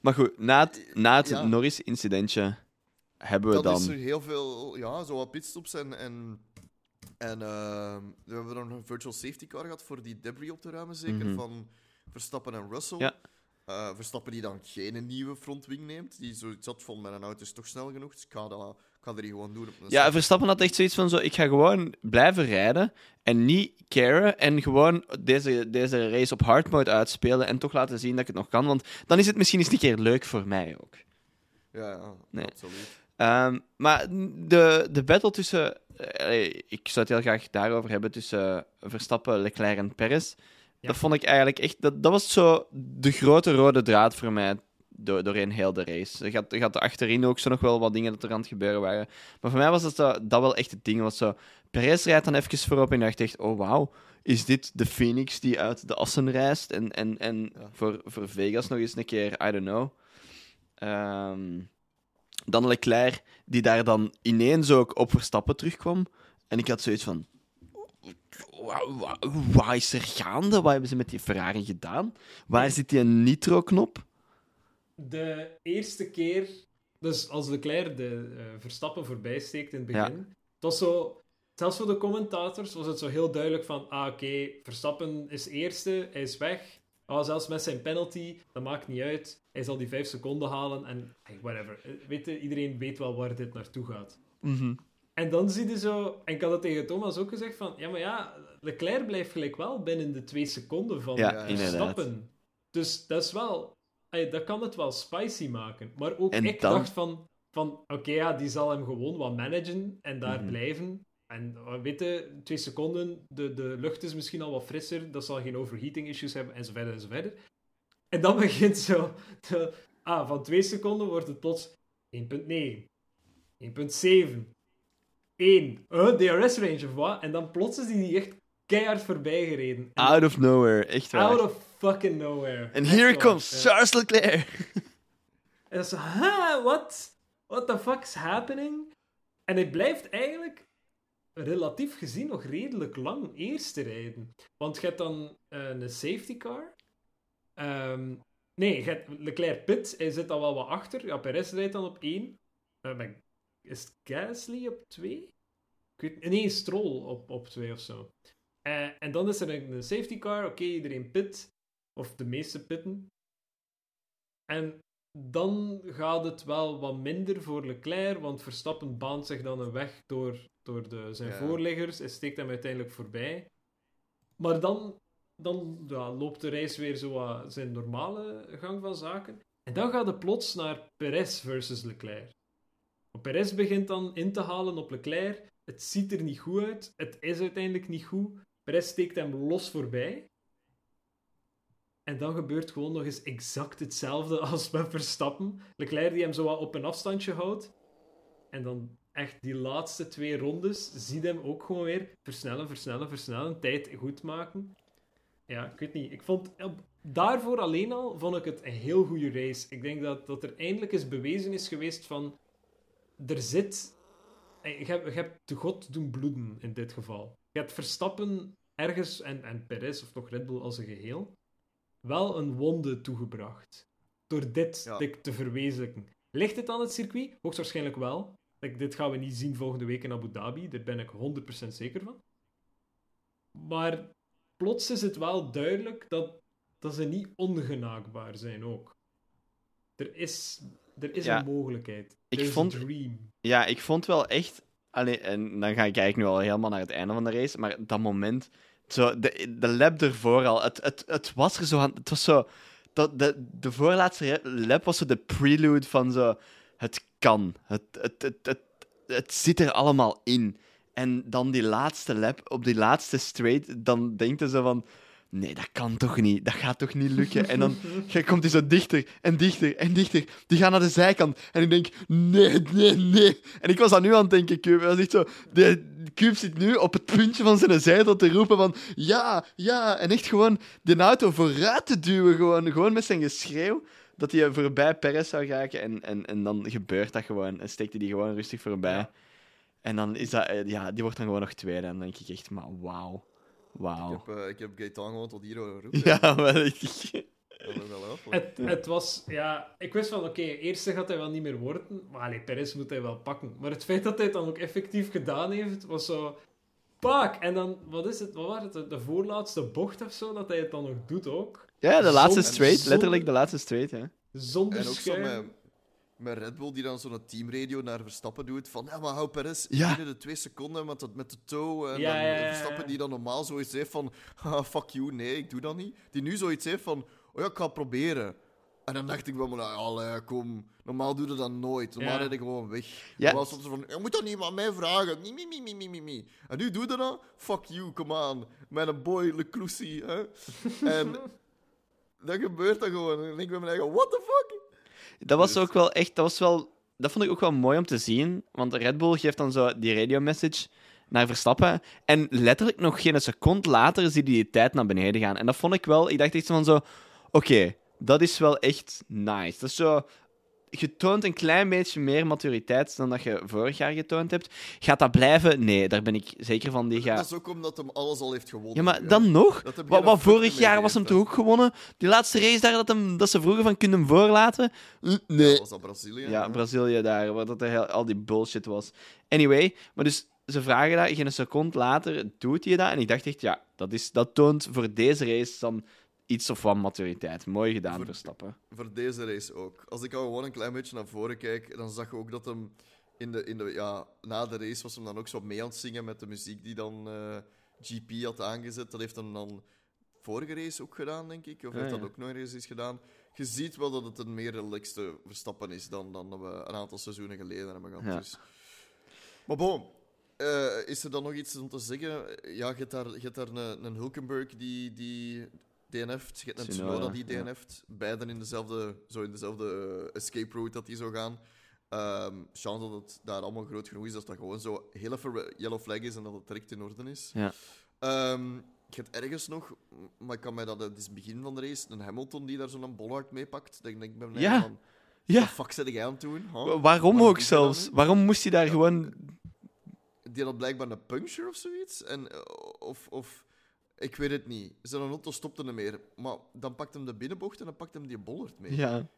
Maar goed, na het, na het Ja. Norris-incidentje hebben we dan, dan... is er heel veel, ja, zo wat pitstops en. en en ehm, we hebben dan nog een virtual safety car gehad voor die debris op te ruimen, zeker, Mhm. van Verstappen en Russell. Ja. Uh, Verstappen die dan geen nieuwe frontwing neemt. Die zoiets had van, mijn auto is toch snel genoeg, dus ik ga, dat, ik ga er die gewoon doen. Op ja, Verstappen had echt zoiets van, zo, ik ga gewoon blijven rijden en niet caren en gewoon deze, deze race op hard mode uitspelen en toch laten zien dat ik het nog kan, want dan is het misschien eens een keer leuk voor mij ook. Ja, ja nee. absoluut. Um, maar de, de battle tussen... Uh, ik zou het heel graag daarover hebben, tussen Verstappen, Leclerc en Perez. Dat vond ik eigenlijk echt... Dat, dat was zo de grote rode draad voor mij door, doorheen heel de race. Er gaat, er gaat achterin ook zo nog wel wat dingen dat er aan het gebeuren waren. Maar voor mij was dat, zo, dat wel echt het ding. Was zo, Perez rijdt dan even voorop en dacht echt, oh wauw, is dit de Phoenix die uit de assen reist? En, en, en voor, voor Vegas nog eens een keer, I don't know. Um, dan Leclerc, die daar dan ineens ook op Verstappen terugkwam. En ik had zoiets van... Wat is er gaande? Wat hebben ze met die Ferrari gedaan? Waar zit die nitro-knop? De eerste keer, dus als Leclerc de uh, Verstappen voorbij steekt in het begin, ja. het was zo, zelfs voor de commentators was het zo heel duidelijk van, ah oké, Verstappen is eerste, hij is weg. Oh, zelfs met zijn penalty, dat maakt niet uit. Hij zal die vijf seconden halen en whatever. Eh, weet je, iedereen weet wel waar dit naartoe gaat. Mhm. En dan zie je zo, en ik had het tegen Thomas ook gezegd van, ja, maar ja, Leclerc blijft gelijk wel binnen de twee seconden van ja, stappen. Dus dat is wel, dat kan het wel spicy maken. Maar ook ik dacht van, van oké, ja, die zal hem gewoon wat managen en daar mhm. blijven. En uh, weet je, twee seconden, de, de lucht is misschien al wat frisser, dat zal geen overheating issues hebben, en zo verder en zo verder. En dan begint zo, ah, van twee seconden wordt het plots 1.9, 1.7, 1, uh, DRS range of wat, en dan plots is die echt keihard voorbij gereden. Out of nowhere, echt waar. Out of fucking nowhere. And here comes Charles Leclerc. en dan zo, huh, what? What the fuck's happening? En hij blijft eigenlijk relatief gezien nog redelijk lang eerste rijden. Want je hebt dan uh, een safety car. Um, nee, je hebt Leclerc pit, hij zit al wel wat achter. Ja, Perez rijdt dan op 1. Uh, eh, is Gasly op 2? Nee, Stroll op, op 2 of zo. Uh, en dan is er een, safety car. Oké, iedereen pit. Of de meeste pitten. En dan gaat het wel wat minder voor Leclerc, want Verstappen baant zich dan een weg door, door de, zijn voorliggers en steekt hem uiteindelijk voorbij. Maar dan, dan ja, loopt de race weer zo zijn normale gang van zaken. En dan gaat het plots naar Perez versus Leclerc. Perez begint dan in te halen op Leclerc. Het ziet er niet goed uit. Het is uiteindelijk niet goed. Perez steekt hem los voorbij. En dan gebeurt gewoon nog eens exact hetzelfde als met Verstappen. Leclerc die hem zo wat op een afstandje houdt. En dan echt die laatste twee rondes, zie hem ook gewoon weer versnellen, versnellen, versnellen, tijd goed maken. Ja, ik weet niet. Ik vond, daarvoor alleen al vond ik het een heel goede race. Ik denk dat, dat er eindelijk eens bewezen is geweest van, er zit, je hebt, je hebt de god doen bloeden in dit geval. Je hebt Verstappen ergens, en, en Perez of toch Red Bull als een geheel, wel een wonde toegebracht. Door dit te verwezenlijken. Ligt het aan het circuit? Hoogstwaarschijnlijk wel. dit gaan we niet zien volgende week in Abu Dhabi. Daar ben ik 100% zeker van. Maar plots is het wel duidelijk dat, dat ze niet ongenaakbaar zijn ook. Er is, er is een mogelijkheid. Ik vond, dream. Ja, ik vond wel echt... Allee, en dan ga ik eigenlijk nu al helemaal naar het einde van de race. Maar dat moment zo, de, de lap ervoor al. Het, het, het was er zo aan. Het was zo. Dat, de, de voorlaatste lap was zo de prelude van zo. Het kan. Het, het, het, het, het zit er allemaal in. En dan die laatste lap, op die laatste straight, dan denkt ze van nee, dat kan toch niet. Dat gaat toch niet lukken. En dan komt hij zo dichter en dichter en dichter. Die gaan naar de zijkant. En ik denk, nee, nee, nee. En ik was aan nu aan het denken, Cube. was echt zo... De, Cube zit nu op het puntje van zijn zijde te roepen van ja, ja. En echt gewoon de auto vooruit te duwen. Gewoon, gewoon met zijn geschreeuw. Dat hij voorbij Perez zou raken. En, en, en dan gebeurt dat gewoon. En steekt hij die gewoon rustig voorbij. En dan is dat... Eh, ja, die wordt dan gewoon nog tweede. En dan denk ik echt, maar wauw. Wauw. Ik heb, uh, ik heb Gaetan gewoon tot hier roepen. Ja, maar ik... Het, het was, ja, ik wist van oké, okay, eerste gaat hij wel niet meer worden, maar allee, Perez moet hij wel pakken. Maar het feit dat hij het dan ook effectief gedaan heeft, was zo, pak! En dan, wat is het, wat was het, de voorlaatste bocht of zo, dat hij het dan nog doet ook. Ja, de laatste straight. Letterlijk de laatste straight, ja. Zonder En ook zo schuim. Met, met Red Bull die dan zo'n teamradio naar Verstappen doet. Van ja, maar hou Perez Ja. binnen de twee seconden met, dat, met de toe. En Ja, dan ja, ja, ja. Verstappen die dan normaal zoiets heeft van ah, fuck you, nee, ik doe dat niet. Die nu zoiets heeft van oh ja, ik ga het proberen. En dan dacht ik wel, maar nou, allee, kom, normaal doe je dat nooit. Normaal Ja. rijd ik gewoon weg. Ja. Normaal stond ze van, je moet dat niet aan mij vragen. Nie, nie, nie, nie, nie, nie, nie. En nu doe je dat? Fuck you, come on. Mijn boy Leclusi, hè. en dan gebeurt dat gewoon. En ik bij mijn eigen, what the fuck? Dat was ook wel echt... Dat, was wel, dat vond ik ook wel mooi om te zien. Want Red Bull geeft dan zo die radio-message naar Verstappen. En letterlijk nog geen seconde later zie je die tijd naar beneden gaan. En dat vond ik wel... Ik dacht echt van zo... Oké, dat is wel echt nice. Dat is zo... Je toont een klein beetje meer maturiteit dan dat je vorig jaar getoond hebt. Gaat dat blijven? Nee, daar ben ik zeker van. Die gaat... Dat is ook omdat hem alles al heeft gewonnen. Ja, maar dan nog? Wat, wat vorig jaar was hem toch ook gewonnen? Die laatste race daar, dat, hem, dat ze vroegen van, kunnen hem voorlaten? Nee. Was dat Brazilië? Ja, Brazilië daar, waar dat er heel, al die bullshit was. Anyway, maar dus ze vragen dat, geen seconde later doet hij dat. En ik dacht echt, ja, dat, is, dat toont voor deze race dan iets of wat maturiteit. Mooi gedaan, Voor- Verstappen. Voor deze race ook. Als ik al gewoon een klein beetje naar voren kijk, dan zag je ook dat hem in de, in de, ja, na de race was hem dan ook zo mee aan het zingen met de muziek die dan eh, GP had aangezet. Dat heeft hem dan vorige race ook gedaan, denk ik. Of heeft ja. dat ook nog een race eens gedaan. Je ziet wel dat het een meer relaxte Verstappen is dan, dan we een aantal seizoenen geleden hebben gehad. Ja. Dus. Maar bon, eh, is er dan nog iets om te zeggen? Ja, je hebt daar, je hebt daar een, een Hulkenberg die, die DNF't. Je hebt een Tsunoda, die. DNF't. Beiden in dezelfde, zo in dezelfde eh, escape route dat die zou gaan. Ehm chance dat het daar allemaal groot genoeg is, dat dat gewoon zo heel even yellow flag is en dat het direct in orde is. Ja. Ehm, je hebt ergens nog, maar ik kan mij dat, het is het begin van de race, een Hamilton die daar zo'n bollard meepakt. Dat ik denk bij mij Ja. van, Ja, wat fuck zit jij aan het doen? huh? waarom Waarom ook zelfs? Waarom moest hij daar gewoon... Die had blijkbaar een puncture of zoiets. En, eh, of, of ik weet het niet. Zijn auto stopte niet meer. Maar dan pakt hem de binnenbocht en dan pakt hem die bollard mee. Ja,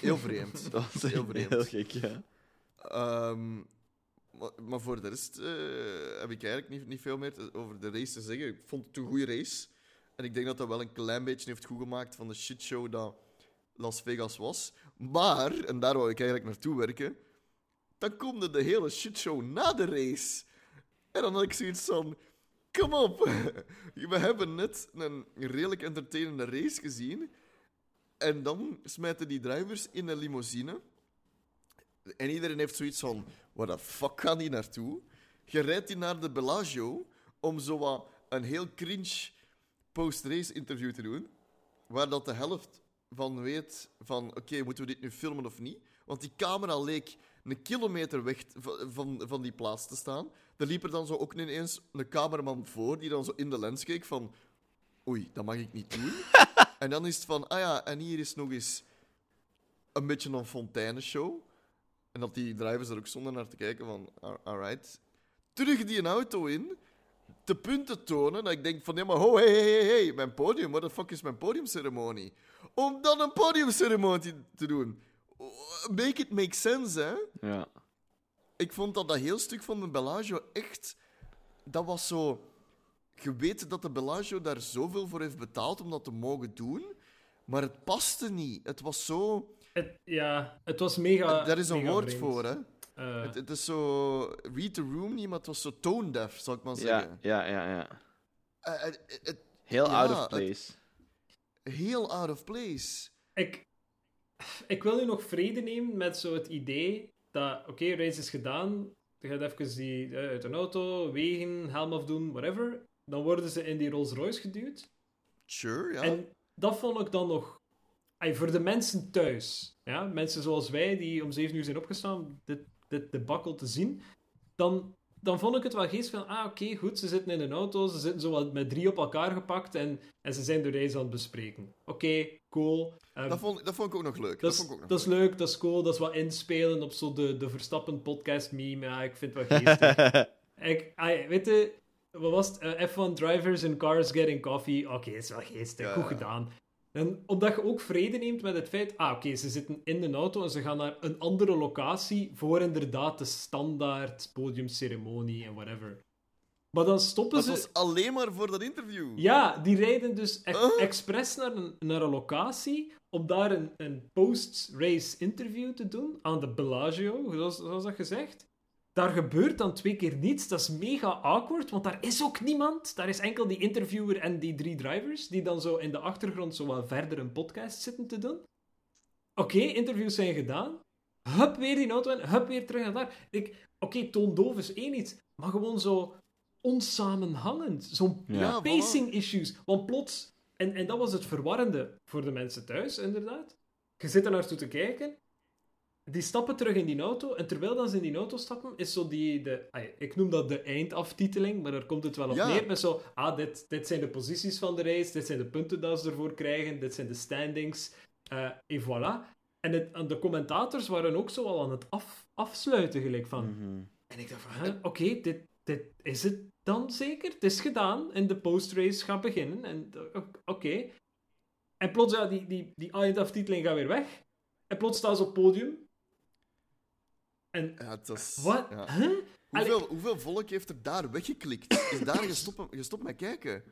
Heel vreemd. dat was Heel vreemd. heel gek, ja. Ehm, maar, maar voor de rest eh, heb ik eigenlijk niet, niet veel meer te- over de race te zeggen. Ik vond het een goede race. En ik denk dat dat wel een klein beetje heeft goedgemaakt van de shitshow dat Las Vegas was. Maar, en daar wou ik eigenlijk naartoe werken, dan komt er de hele shitshow na de race. En dan had ik zoiets van... Kom op! We hebben net een redelijk entertainende race gezien. En dan smijten die drivers in een limousine. En iedereen heeft zoiets van: waar de fuck gaan die naartoe? Je rijdt die naar de Bellagio om zo een heel cringe post-race interview te doen. Waar dat de helft van weet: van oké, moeten we dit nu filmen of niet? Want die camera leek een kilometer weg van, van die plaats te staan. Er liep er dan zo ook ineens een cameraman voor die dan zo in de lens keek van: oei, dat mag ik niet doen. en dan is het van: ah ja, en hier is nog eens een beetje een fontaineshow. En dat die drivers er ook stonden naar te kijken van, "Al- alright. Terug die een auto in, te punten tonen, dat ik denk van, ja maar ho, hey, hey, hey, hey, mijn podium, what the fuck is mijn podiumceremonie? Om dan een podiumceremonie te doen. Make it make sense, hè? Ja. Ik vond dat dat heel stuk van de Bellagio echt... Dat was zo... Je weet dat de Bellagio daar zoveel voor heeft betaald om dat te mogen doen, maar het paste niet. Het was zo... Het, ja, het was mega. Daar is een woord vreemd. voor, hè? Eh, Het, het is zo... Read the room niet, maar het was zo tone deaf, zou ik maar Ja, zeggen. ja, ja, ja. Eh, het- het- Heel Ja, out of het- place. heel out of place. ik, ik wil nu nog vrede nemen met zo het idee dat, oké, race is gedaan. Je gaat even die, eh, uit een auto, wegen, helm afdoen, whatever. Dan worden ze in die Rolls Royce geduwd. Sure, ja. En dat vond ik dan nog... Ay, voor de mensen thuis, ja, mensen zoals wij die om 7 uur zijn opgestaan dit, dit debakkel te zien, dan, dan vond ik het wel geest van, ah, oké, goed, ze zitten in een auto, ze zitten zo wat met drie op elkaar gepakt en, en ze zijn de reis aan het bespreken. Oké, cool. Ehm, dat, vond, dat vond ik ook nog leuk. Dat, dat, is, dat leuk, dat is cool, dat is wat inspelen op zo de, de Verstappen podcast meme. Ja, ik vind het wel geestig. ik, weet je, wat was het? Eh, F1 drivers in cars getting coffee. Oké, is wel geestig, Ja. goed gedaan. En omdat je ook vrede neemt met het feit, ah oké, ze zitten in de auto en ze gaan naar een andere locatie voor inderdaad de standaard podiumceremonie en whatever. Maar dan stoppen Dat ze... was alleen maar voor dat interview. Ja, die rijden dus e- Huh? expres naar een, naar een locatie om daar een, een post-race interview te doen aan de Bellagio, zoals, zoals dat gezegd. Daar gebeurt dan twee keer niets. Dat is mega awkward, want daar is ook niemand. Daar is enkel die interviewer en die drie drivers, die dan zo in de achtergrond zo wat verder een podcast zitten te doen. Oké, interviews zijn gedaan. Hup, weer die auto in. Hup, weer terug naar daar. Ik- Oké, toondoof is één iets, maar gewoon zo onsamenhangend. Zo'n Ja. Ja, pacing issues. Want plots, en, en dat was het verwarrende voor de mensen thuis, inderdaad. Je zit er naartoe te kijken, die stappen terug in die auto, en terwijl dan ze in die auto stappen, is zo die, de, ik noem dat de eindaftiteling, maar daar komt het wel op Ja. neer, met zo, ah, dit, dit zijn de posities van de race, dit zijn de punten dat ze ervoor krijgen, dit zijn de standings, eh et voilà. En, het, en de commentators waren ook zo al aan het af, afsluiten, gelijk van, Mhm. en ik dacht van, oké, dit, dit is het dan zeker? Het is gedaan en de postrace gaat beginnen. En eh, oké. En plots, ja, die, die, die eindaftiteling gaat weer weg. En plots staan ze op het podium. En Ja, het was... wat? ja. Huh? Hoeveel, hoeveel volk heeft er daar weggeklikt? Is daar gestopt, gestopt met kijken?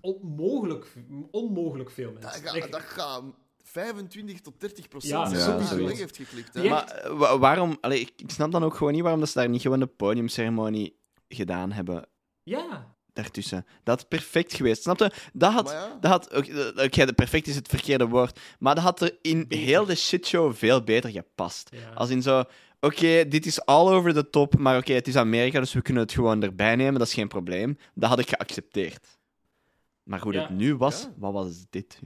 Onmogelijk, onmogelijk veel Dat mensen. dat gaat 25 tot 30 procent Ja, sowieso. weg heeft geklikt. Hè? Maar eh, wa- waarom... Allee, ik, ik snap dan ook gewoon niet waarom dat ze daar niet gewoon de podiumceremonie gedaan hebben ja, daartussen. Dat had perfect geweest. Snap je? Dat had... Ja. Dat had oké, perfect is het verkeerde woord. Maar dat had er in heel de shitshow veel beter gepast. ja. Als in zo... Oké, dit is all over the top, maar oké, het is Amerika, dus we kunnen het gewoon erbij nemen. Dat is geen probleem. Dat had ik geaccepteerd. Maar hoe Ja. het nu was, Ja. wat was dit?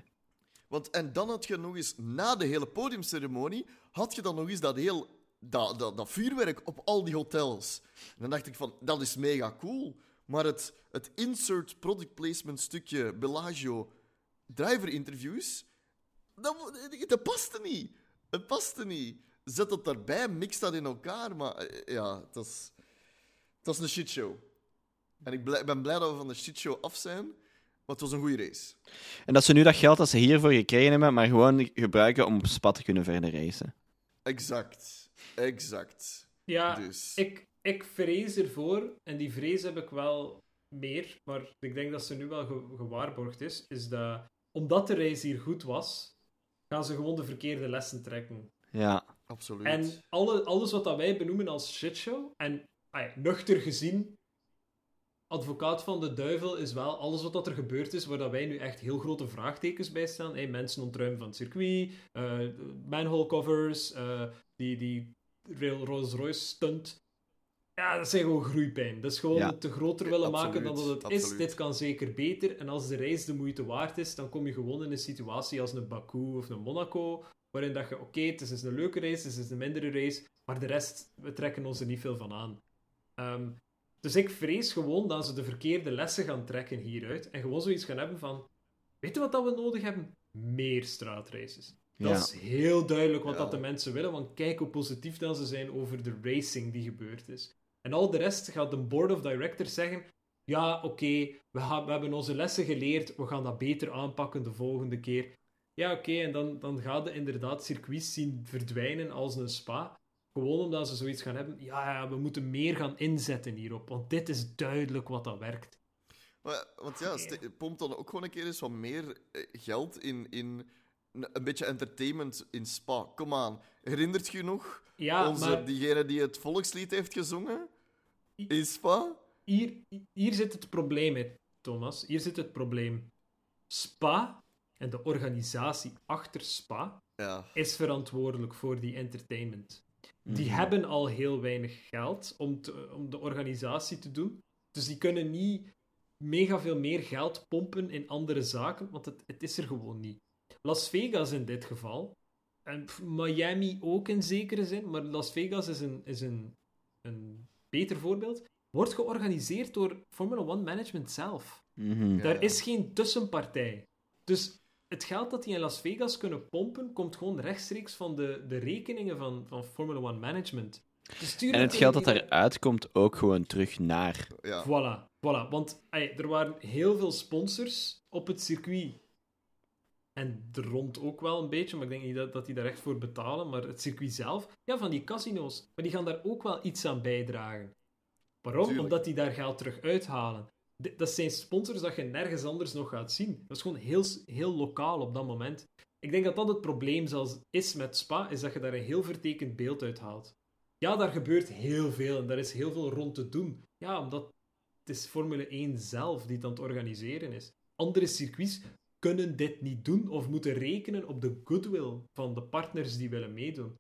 Want, en dan had je nog eens, na de hele podiumceremonie, had je dan nog eens dat heel... Dat, dat, dat vuurwerk op al die hotels. En dan dacht ik van, dat is mega cool. Maar het, het insert product placement stukje Bellagio driver interviews, dat, dat paste niet. Het paste niet. Zet dat daarbij, mix dat in elkaar, maar eh, ja, het was, het was een shitshow. En ik blij- ben blij dat we van de shitshow af zijn, maar het was een goede race. En dat ze nu dat geld dat ze hiervoor gekregen hebben, maar gewoon gebruiken om op spat te kunnen verder racen. Exact. Exact. ja dus. ik, ik vrees ervoor, en die vrees heb ik wel meer, maar ik denk dat ze nu wel ge- gewaarborgd is, is dat omdat de race hier goed was, gaan ze gewoon de verkeerde lessen trekken. Ja. Absoluut. En alle, alles wat dat wij benoemen als shitshow, en nuchter gezien, advocaat van de duivel is wel alles wat dat er gebeurd is, waar dat wij nu echt heel grote vraagtekens bij staan. Hey, mensen ontruimen van het circuit, eh, manhole covers, eh, die, die Rail- Rolls-Royce stunt. Ja, dat zijn gewoon groeipijn. Dat is gewoon Ja. het te groter willen absoluut, maken dan dat het is. Dit kan zeker beter. En als de reis de moeite waard is, dan kom je gewoon in een situatie als een Baku of een Monaco, waarin dat je, oké, het is een leuke race, het is een mindere race, maar de rest, we trekken ons er niet veel van aan. Ehm, dus ik vrees gewoon dat ze de verkeerde lessen gaan trekken hieruit en gewoon zoiets gaan hebben van, weet je wat dat we nodig hebben? Meer straatraces. Dat Ja. is heel duidelijk wat Ja. dat de mensen willen, want kijk hoe positief dan ze zijn over de racing die gebeurd is. En al de rest gaat de board of directors zeggen, ja, oké, we, gaan- we hebben onze lessen geleerd, we gaan dat beter aanpakken de volgende keer. Ja, oké, en dan, dan gaan de inderdaad circuits zien verdwijnen als een spa. Gewoon omdat ze zoiets gaan hebben, ja, ja, we moeten meer gaan inzetten hierop, want dit is duidelijk wat dat werkt. Maar, want ja, ste- pomp dan ook gewoon een keer eens wat meer eh, geld in, in een, beetje entertainment in Spa. Kom aan. Herinnert je nog Ja, onze, maar diegene die het volkslied heeft gezongen in Spa? hier, hier zit het probleem in, Thomas. Hier zit het probleem. Spa en de organisatie achter Spa Ja. is verantwoordelijk voor die entertainment. Die Mhm. hebben al heel weinig geld om, te- om de organisatie te doen. Dus die kunnen niet mega veel meer geld pompen in andere zaken, want het, het is er gewoon niet. Las Vegas in dit geval, en pff, Miami ook in zekere zin, maar Las Vegas is een, is een, een beter voorbeeld, wordt georganiseerd door Formula One Management zelf. Ja. Daar is geen tussenpartij. Dus het geld dat die in Las Vegas kunnen pompen, komt gewoon rechtstreeks van de, de rekeningen van, van Formula One Management. En het geld dat die eruit komt ook gewoon terug naar. ja. Voilà, voilà. Want ey, er waren heel veel sponsors op het circuit. En rond ook wel een beetje, maar ik denk niet dat, dat die daar echt voor betalen. Maar het circuit zelf, ja, van die casino's. Maar die gaan daar ook wel iets aan bijdragen. Waarom? Omdat die daar geld terug uithalen. Dat zijn sponsors dat je nergens anders nog gaat zien. Dat is gewoon heel, heel lokaal op dat moment. Ik denk dat dat het probleem zelfs is met Spa, is dat je daar een heel vertekend beeld uit haalt. Ja, daar gebeurt heel veel en daar is heel veel rond te doen. Ja, omdat het is Formule 1 zelf die het aan het organiseren is. Andere circuits kunnen dit niet doen of moeten rekenen op de goodwill van de partners die willen meedoen.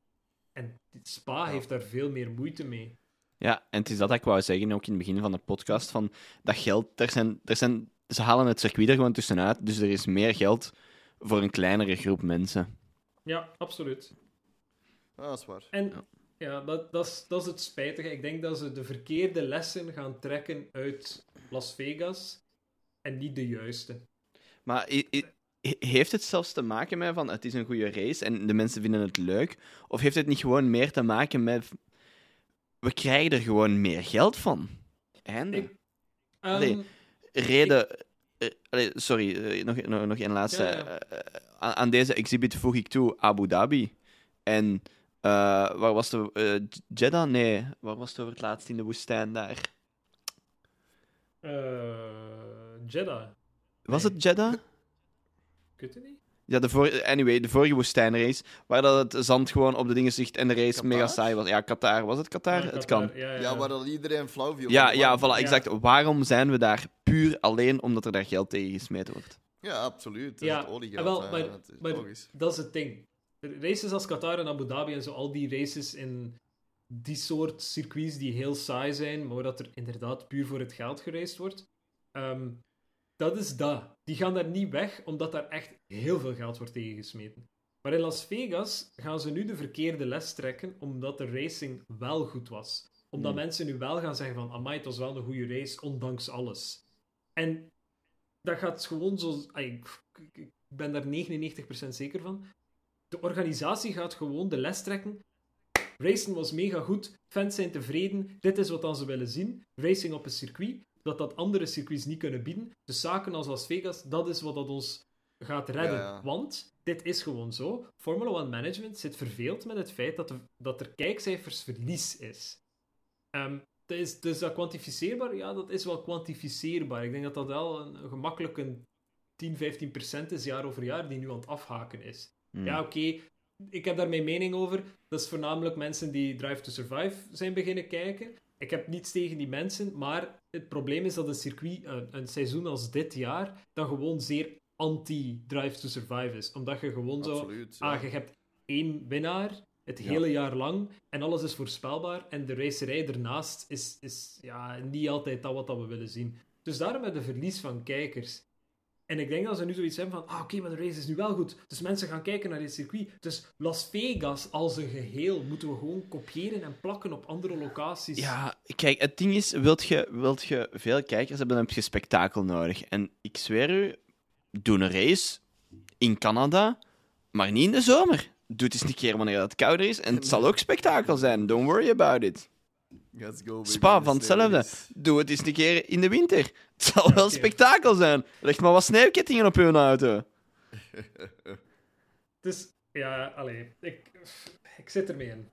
En Spa heeft daar veel meer moeite mee. Ja, en het is dat, ik wou zeggen, ook in het begin van de podcast, van dat geld, er zijn, er zijn, ze halen het circuit er gewoon tussenuit, dus er is meer geld voor een kleinere groep mensen. Ja, absoluut. Ah, dat is waar. En ja, dat, dat, is, dat is het spijtige. Ik denk dat ze de verkeerde lessen gaan trekken uit Las Vegas en niet de juiste. Maar heeft het zelfs te maken met van het is een goede race en de mensen vinden het leuk? Of heeft het niet gewoon meer te maken met we krijgen er gewoon meer geld van? Einde. Um, reden. Eh, sorry, eh, nog, nog, nog een laatste. Eh, aan, deze exhibit voeg ik toe Abu Dhabi. En waar was de. Jeddah? Nee, waar was het over het laatst in de woestijn daar? Jeddah. Was het Jeddah? Kunt u niet? Ja, de vorige, anyway, de vorige woestijnrace, waar dat het zand gewoon op de dingen zicht en de race mega saai was. Ja, Qatar. Was het Qatar? het kan. Ja, ja, waar dat iedereen flauw viel. Ja, ja, voilà, exact. Waarom zijn we daar? Puur alleen omdat er daar geld tegen gesmeten wordt. Ja, absoluut. Ja, het wel, maar, maar dat is het ding. Races als Qatar en Abu Dhabi en zo, al die races in die soort circuits die heel saai zijn, maar dat er inderdaad puur voor het geld gereisd wordt. Ehm, dat is dat. Die gaan daar niet weg, omdat daar echt heel veel geld wordt tegengesmeten. Maar in Las Vegas gaan ze nu de verkeerde les trekken, omdat de racing wel goed was. Omdat hmm. mensen nu wel gaan zeggen van, amai, het was wel een goede race, ondanks alles. En dat gaat gewoon zo... Ik ben daar 99% zeker van. De organisatie gaat gewoon de les trekken. Racing was mega goed, fans zijn tevreden, dit is wat ze willen zien. Racing op een circuit dat dat andere circuits niet kunnen bieden. Dus zaken als Las Vegas, dat is wat dat ons gaat redden. Want dit is gewoon zo. Formula One Management zit verveeld met het feit dat, dat er kijkcijfersverlies is. Um, dat is. Dus dat kwantificeerbaar? Ja, dat is wel kwantificeerbaar. Ik denk dat dat wel een, gemakkelijk een 10, 15 procent is jaar over jaar die nu aan het afhaken is. Hmm. Ja, oké. Ik heb daar mijn mening over. Dat is voornamelijk mensen die Drive to Survive zijn beginnen kijken ik heb niets tegen die mensen, maar het probleem is dat een circuit, een, een seizoen als dit jaar, dan gewoon zeer anti-Drive to Survive is. Omdat je gewoon zo... Ah, je hebt één winnaar, het hele jaar lang, en alles is voorspelbaar, en de racerij ernaast is, is ja, niet altijd dat wat dat we willen zien. Dus daarom met de verlies van kijkers. En ik denk dat ze nu zoiets hebben van, ah oké, maar de race is nu wel goed. Dus mensen gaan kijken naar dit circuit. Dus Las Vegas als een geheel moeten we gewoon kopiëren en plakken op andere locaties. Ja, kijk, het ding is, wilt je, wilt je veel kijkers hebben, dan heb je spektakel nodig. En ik zweer u, doe een race in Canada, maar niet in de zomer. Doe het eens een keer wanneer het kouder is. En het zal ook spektakel zijn. Don't worry about it. Let's go, Spa van hetzelfde. Doe het eens een keer in de winter. Het zal wel spektakel zijn. Leg maar wat sneeuwkettingen op hun auto. dus, ja, alleen. Ik, ik zit ermee in.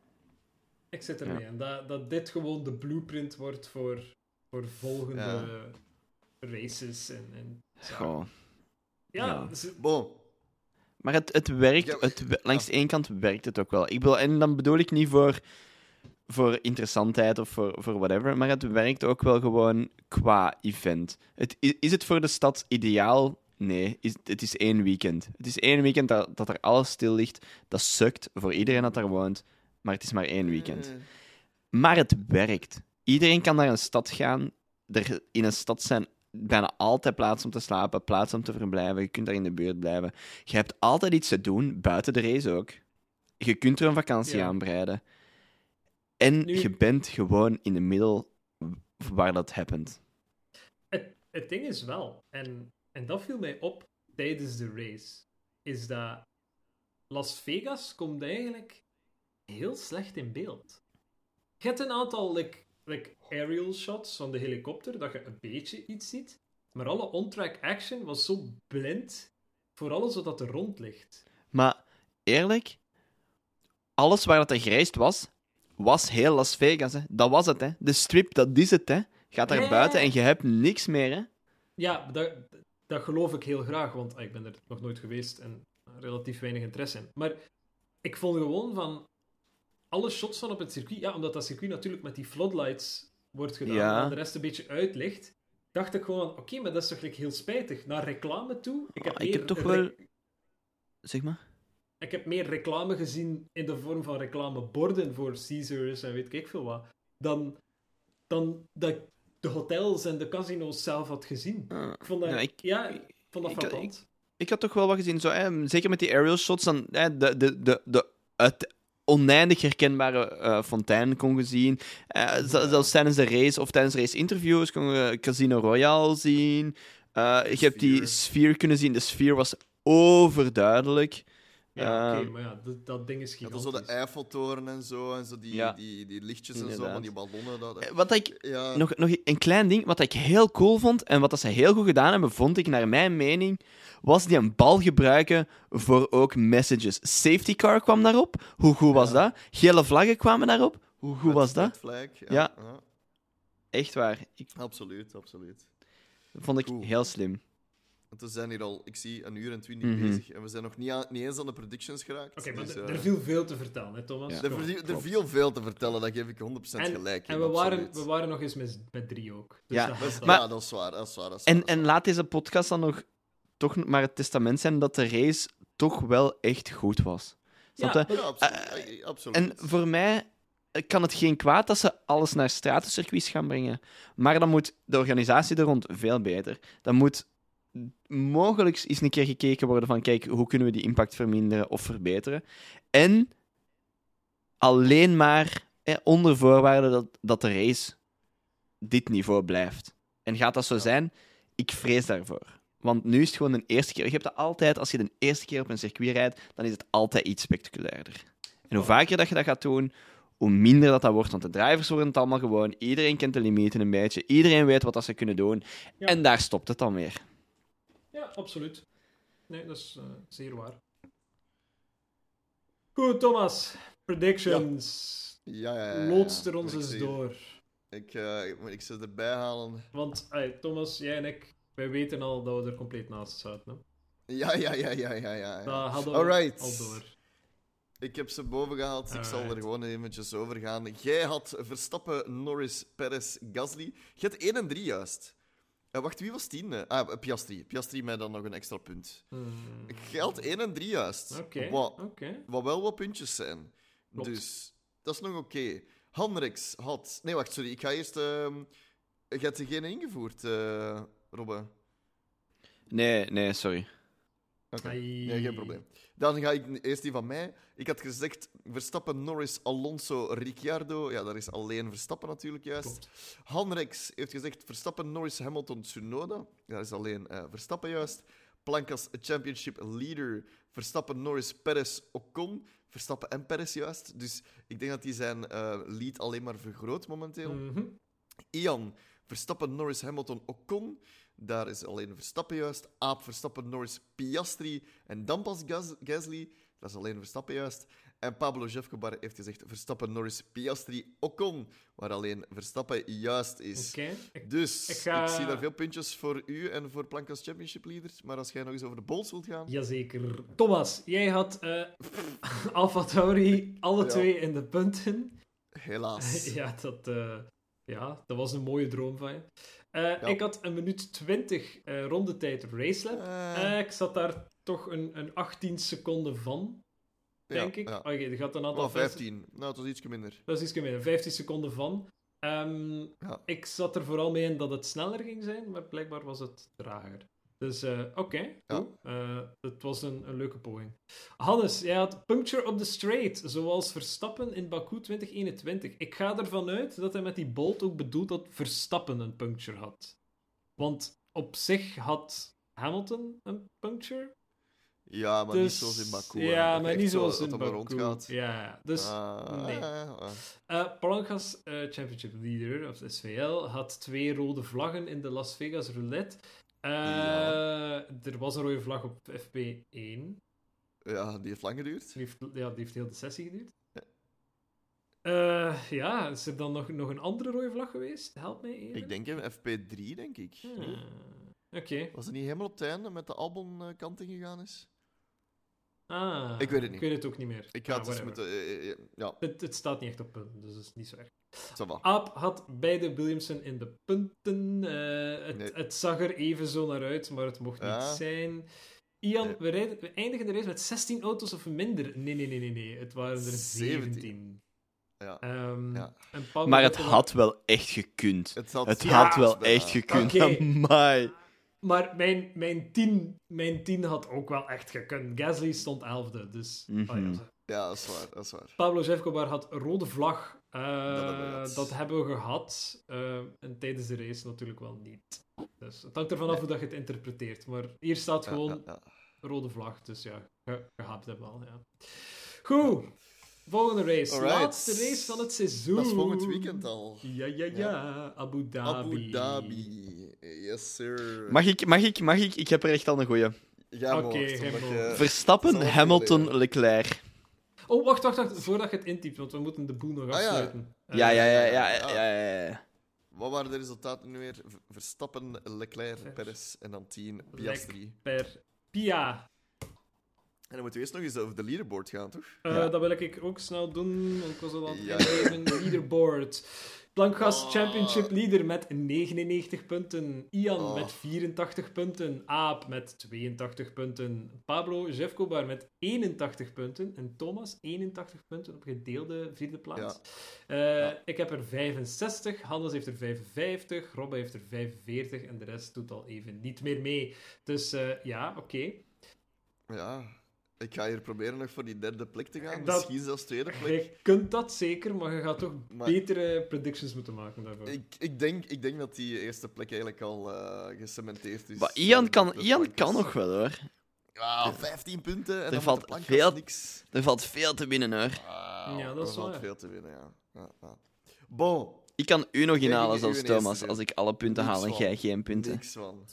Ik zit ermee in. Dat, dat dit gewoon de blueprint wordt voor, voor volgende races. En, en ja, ja. Dus, bon. Maar het, het werkt, het, langs de ene kant werkt het ook wel. Ik bedoel, en dan bedoel ik niet voor voor interessantheid of voor, voor whatever, maar het werkt ook wel gewoon qua event. Het, is het voor de stad ideaal? Nee, is, het is één weekend. Het is één weekend dat, dat er alles stil ligt. Dat sukt voor iedereen dat daar woont, maar het is maar één weekend. Mm. Maar het werkt. Iedereen kan naar een stad gaan. Er in een stad zijn bijna altijd plaats om te slapen, plaats om te verblijven. Je kunt daar in de buurt blijven. Je hebt altijd iets te doen, buiten de race ook. Je kunt er een vakantie ja. aanbreiden. En je bent gewoon in de middel waar dat happens. Het, het ding is wel, en, en dat viel mij op tijdens de race, is dat Las Vegas komt eigenlijk heel slecht in beeld. Je hebt een aantal like, like aerial shots van de helikopter, dat je een beetje iets ziet, maar alle on-track action was zo blind voor alles wat er rond ligt. Maar eerlijk, alles waar dat er gereisd was, was heel Las Vegas. Hè. Dat was het, hè. De strip, dat is het, hè. Gaat daar buiten en je hebt niks meer, hè. Ja, dat, dat geloof ik heel graag, want ah, ik ben er nog nooit geweest en relatief weinig interesse in. Maar ik vond gewoon van alle shots van op het circuit, ja, omdat dat circuit natuurlijk met die floodlights wordt gedaan Ja. en de rest een beetje uitlicht, dacht ik gewoon oké, maar dat is toch heel spijtig. Naar reclame toe, ik heb, Ah, ik heb toch wel... Zeg maar. Ik heb meer reclame gezien in de vorm van reclameborden voor Caesars en weet ik veel wat, dan, dan dat ik de hotels en de casino's zelf had gezien. Ah. Ik vond dat, Ja, ja, ik- ik, vond dat ik-. Ik had toch wel wat gezien, zo, hè, zeker met die aerial shots, dan hè, de, de, de, de uit oneindig herkenbare eh, fontein kon je zien. Eh, zel- zelfs tijdens de race of tijdens race interviews kon je Casino Royale zien. Eh, je hebt die Sphere. sfeer kunnen zien. De sfeer was overduidelijk. Ja, Eh, oké, maar ja, dat, dat ding is Ja, gigantisch. dan zo de Eiffeltoren en zo, en zo die, Ja. die, die lichtjes en zo van die ballonnen. Dat, Eh, Wat ik ja, nog, nog een klein ding, wat ik heel cool vond en wat dat ze heel goed gedaan hebben, vond ik naar mijn mening, was die een bal gebruiken voor ook messages. Safety car kwam daarop. Hoe goed was Ja. dat? Gele vlaggen kwamen daarop. Hoe goed met was dat? flag, ja, Ja. ja. Echt waar. Ik Absoluut, absoluut. vond ik Cool. heel slim. Want we zijn hier al, ik zie, een uur en twintig Mhm. bezig. En we zijn nog niet, aan- niet eens aan de predictions geraakt. Oké, maar dus, er- eh, er viel veel te vertellen, hè, Thomas? Ja. er, viel- er viel veel te vertellen, dat geef ik 100% En, gelijk. en we, waren, we waren nog eens met, met drie ook. Dus Ja, dat- Maar- ja, dat is waar. Dat is waar, dat is En, waar, dat is en waar. laat deze podcast dan nog toch maar het testament zijn dat de race toch wel echt goed was. Snap Ja, je? Ja, absoluut. eh, absoluut. En voor mij kan het geen kwaad dat ze alles naar stratencircuits gaan brengen. Maar dan moet de organisatie er rond veel beter. Dan moet mogelijk eens een keer gekeken worden van, kijk, hoe kunnen we die impact verminderen of verbeteren? En alleen maar eh, onder voorwaarde dat, dat de race dit niveau blijft. En gaat dat zo zijn? Ik vrees daarvoor. Want nu is het gewoon een eerste keer. Je hebt dat altijd, als je de eerste keer op een circuit rijdt, dan is het altijd iets spectaculairder. En hoe vaker dat je dat gaat doen, hoe minder dat, dat wordt. Want de drivers worden het allemaal gewoon. Iedereen kent de limieten een beetje. Iedereen weet wat dat ze kunnen doen. Ja. En daar stopt het dan weer. Absoluut. Nee, dat is eh, zeer waar. Goed, Thomas. Predictions. Ja, ja, ja, ons eens door. Ik, eh, ik, moet- ik zou erbij halen. Want Thomas, jij en ik, wij weten al dat we er compleet naast zaten. Hè? Ja, ja, ja, ja, ja, ja. Dat hadden we Alright. al door. Ik heb ze boven gehaald, ik zal er gewoon eventjes over gaan. Jij had Verstappen, Norris, Perez, Gasly. Je had 1 en 3 juist. Eh, wacht, wie was 10? Ah, Piastri. Piastri mij dan nog een extra punt. Hmm, had 1 en 3 juist. Oké, Wat, wat wel wat puntjes zijn. Klopt. Dus dat is nog oké. Hanrix had. Nee, wacht, sorry. Ik ga eerst. ehm je hebt geen ingevoerd, eh Robbe. Nee, nee, sorry. Oké. Nee, geen probleem. Dan ga ik eerst die van mij. Ik had gezegd Verstappen, Norris, Alonso, Ricciardo. Ja, daar is alleen Verstappen natuurlijk juist. Klopt. Hanrex heeft gezegd Verstappen, Norris, Hamilton, Tsunoda. Daar is alleen eh, Verstappen juist. Plankas Championship Leader, Verstappen, Norris, Perez, Ocon. Verstappen en Perez juist. Dus ik denk dat die zijn eh, lead alleen maar vergroot momenteel. Mhm. Ian, Verstappen, Norris, Hamilton, Ocon. Daar is alleen Verstappen juist. Aap, Verstappen, Norris, Piastri. En dan pas Gas- Gasly. Dat is alleen Verstappen juist. En Pablo Jefcobar heeft gezegd Verstappen, Norris, Piastri, Ocon. Waar alleen Verstappen juist is. Oké. Dus Ik zie daar veel puntjes voor u en voor Plankas Championship Leaders. Maar als jij nog eens over de bols wilt gaan... Jazeker. Thomas, jij had eh Alfa Tauri alle Ja. twee in de punten. Helaas. ja, dat, eh, ja, dat was een mooie droom van je. Eh, Ik had een minuut 20 eh rondetijd op Racelab. Eh, ik zat daar toch een, een 18 seconden van, denk ik. Oké, er gaat een aantal... Oh, 15. Nou, het was iets minder. Dat is iets minder, 15 seconden van. Ehm. Ik zat er vooral mee in dat het sneller ging zijn, maar blijkbaar was het trager. Dus eh, oké, cool. Eh, het was een, een leuke poging. Hannes, jij had puncture op the straight, zoals Verstappen in Baku 2021. Ik ga ervan uit dat hij met die bolt ook bedoelt dat Verstappen een puncture had. Want op zich had Hamilton een puncture. Ja, maar dus, niet zoals in Baku. Ja, maar echt niet zo zoals in Baku. rondgaat. Ja, dus... Ah, nee. ah. Eh Palangas Championship Leader, of SVL, had twee rode vlaggen in de Las Vegas Roulette. Eh, Ja. Er was een rode vlag op FP1. Ja, die heeft lang geduurd. Die heeft, ja, die heeft heel de sessie geduurd. Uh, ja, is er dan nog, nog een andere rode vlag geweest? Help mij even. Ik denk een FP3, denk ik. Hmm. Oké. Was het niet helemaal op het einde met de Albon kant gegaan is? Ah, ik weet het niet. Ik weet het ook niet meer. Ik ga het dus met uh, ja. het, het, staat niet echt op punten, dus dat is niet zo erg. Aap had beide Williamson in de punten. Uh, het, nee. het, zag er even zo naar uit, maar het mocht ja. niet zijn. Ian, nee. we, rijden, we, eindigen de race met 16 auto's of minder. Nee, nee, nee, nee, nee. Het waren er 17. 17. Ja. Um, ja. maar het had wel echt gekund. Het had, het had wel echt gekund. Okay. Maar mijn, mijn, tien, mijn tien had ook wel echt gekund. Gasly stond elfde, dus... Mm -hmm. oh, ja. ja, dat is waar, dat is waar. Pablo Zevkobar had rode vlag. Uh, dat, hebben we, dat, hebben we gehad. Uh, en tijdens de race natuurlijk wel niet. Dus het hangt ervan af hoe dat je het interpreteert. Maar hier staat gewoon ja, rode vlag. Dus ja, hebt hem wel. Ja. Goed. Volgende race. Alright. Laatste race van het seizoen. Dat is volgend weekend al. Ja, ja, ja. ja. Abu Dhabi. Abu Dhabi. Yes, sir. Mag ik, mag ik, mag ik? Ik heb er echt al een goeie. Ja, Oké, okay, Verstappen, Hamilton, Leclerc. Oh, wacht, wacht, wacht. Voordat je het intypt, want we moeten de boel nog afsluiten. Ah, ja. ja, ja, ja, ja, ja, ja, Wat waren de resultaten nu weer? Verstappen, Leclerc, Perez en dan 10, Piastri. Per Pia. En dan moeten we eerst nog eens over de leaderboard gaan, toch? Uh, ja. Dat wil ik ook snel doen, want ik was al aan het ja. geven. Leaderboard. Plankgas oh. Championship leader met 99 punten. Ian oh. met 84 punten. Aap met 82 punten. Pablo Jefkobar met 81 punten. En Thomas 81 punten op gedeelde vierde plaats. Ja. Uh, ja. Ik heb er 65. Hannes heeft er 55. Robbe heeft er 45. En de rest doet al even niet meer mee. Dus uh, ja, oké. Okay. Ja, ik ga hier proberen nog voor die derde plek te gaan. Dat, Misschien zelfs tweede plek. Je kunt dat zeker, maar je gaat toch maar, betere predictions moeten maken daarvoor. Ik, ik, denk, ik denk dat die eerste plek eigenlijk al uh, gecementeerd is. Maar Ian kan, Ian kan nog wel hoor. Ja, 15 punten en er valt veel, niks. Er valt veel te winnen hoor. Wow, ja, dat is er valt waar. veel te winnen, ja. ja, ja. Bon. Ik kan u nog inhalen zoals Thomas, als ik alle punten haal en jij geen punten. Niks van.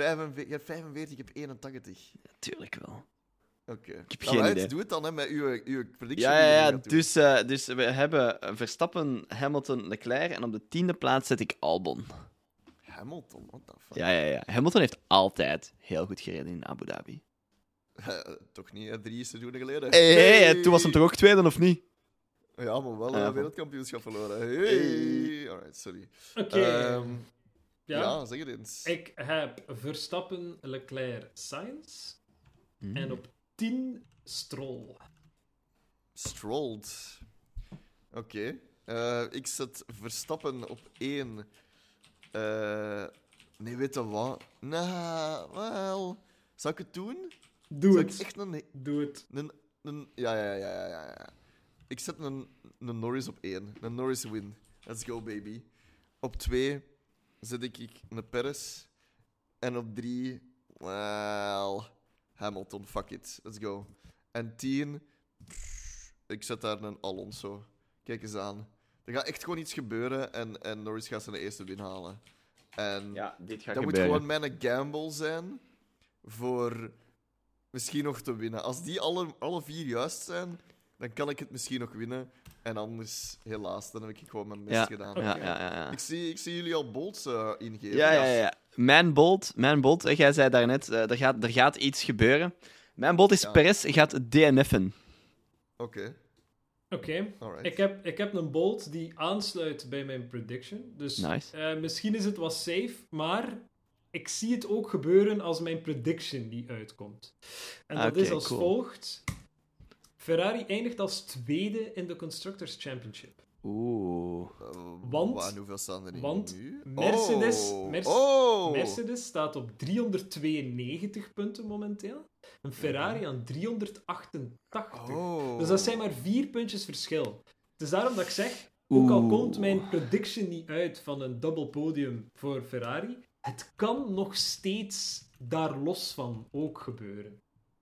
45, je hebt 45, ik heb 81. Natuurlijk wel. Oké. Okay. Ik heb geen idee. Doe het dan hè, met uw, uw prediction. Ja, ja, ja. Dus, uh, dus we hebben Verstappen, Hamilton, Leclerc en op de tiende plaats zet ik Albon. Hamilton, what the fuck? Ja, ja, ja. Hamilton heeft altijd heel goed gereden in Abu Dhabi. Uh, toch niet, hè? drie seizoenen geleden. Hey, hey, hey. Toen was hem toch ook tweede, of niet? Ja, maar wel een uh, wereldkampioenschap verloren. Hey. hey. Alright, sorry. Oké. Okay. Um, ja. ja, zeg het eens. Ik heb Verstappen, Leclerc, Sainz. Mm. En op 10 Stroll. Strolled. Oké. Okay. Uh, ik zet Verstappen op 1. Uh, nee, weet je wat? Nou, wel. Zal ik het doen? Doe het. Ik echt een, Doe het. Een, een, ja, ja, ja, ja, ja. Ik zet een, een Norris op 1. Een Norris win. Let's go, baby. Op 2 zet ik een Perez. En op 3, well, Hamilton, fuck it, let's go. En 10, ik zet daar een Alonso. Kijk eens aan. Er gaat echt gewoon iets gebeuren en, en Norris gaat zijn eerste win halen. En ja, dit gaat dat gebeuren. moet gewoon mijn gamble zijn voor misschien nog te winnen. Als die alle, alle vier juist zijn, dan kan ik het misschien nog winnen. En anders, helaas, dan heb ik gewoon mijn best ja, gedaan. Ja, ja, ja, Ik, zie, ik zie jullie al bolts uh, ingeven. Ja, ja, ja. Mijn bolt, mijn bolt jij zei daarnet, uh, er, gaat, er gaat iets gebeuren. Mijn bolt is Ja. Perez gaat DNF'en. Oké, Oké. alright. Ik heb, ik heb een bolt die aansluit bij mijn prediction. Dus Nice. eh, misschien is het wat safe, maar ik zie het ook gebeuren als mijn prediction die uitkomt. En dat Oké, is als cool. volgt. Ferrari eindigt als tweede in de Constructors Championship. Oeh. Want- en hoeveel staan er want nu? Mercedes- Oh, Merce- oh. Mercedes staat op 392 punten momenteel. En Ferrari aan 388. Oh. Dus dat zijn maar vier puntjes verschil. Het is daarom dat ik zeg, ook al komt mijn prediction niet uit van een double podium voor Ferrari, het kan nog steeds daar los van ook gebeuren.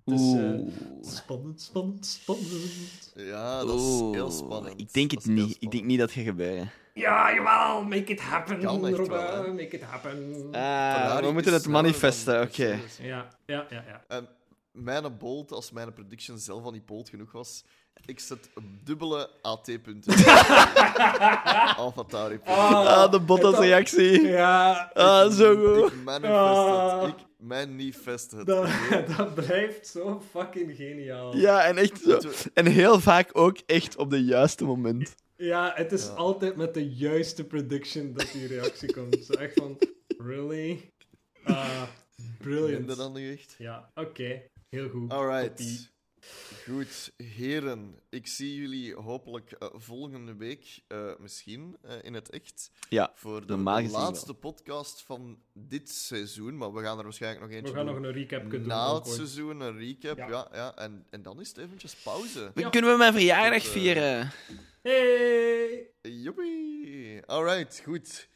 Dus eh, Oeh. spannend, spannend, spannend. Ja, dat is Oeh. heel spannend. Ik denk het niet. Ik denk niet dat gaat gebeuren. Ja, jawel, make it happen, wel, hè. make it happen. Ah, we moeten het manifesten, oké. Ja, ja, ja, ja. En mijn bolt, als mijn prediction zelf al niet bold genoeg was, Ik zet dubbele AT-punten. AlphaTauri. Ah, de Bottas-reactie. Ja, Ah, zo goed. Ik manifest Ah. het. Manifest het. dat, dat blijft zo fucking geniaal. Ja, en echt zo. En heel vaak ook echt op de juiste moment. Ja, het is Ja. altijd met de juiste prediction dat die reactie komt. Zo echt van, really? Ah, brilliant. Minder dan nu echt. Ja, oké. Heel goed. Alright. Goed, heren. Ik zie jullie hopelijk eh, volgende week eh, misschien eh, in het echt. Ja, Voor de, laatste podcast van dit seizoen. Maar we gaan er waarschijnlijk nog We eentje gaan nog een recap kunnen doen. Na het ooit. seizoen, een recap. Ja. Ja. Ja, En, en dan is het eventjes pauze. Ja. Kunnen we mijn verjaardag Tot, vieren? Hey! Joepie! Alright, goed.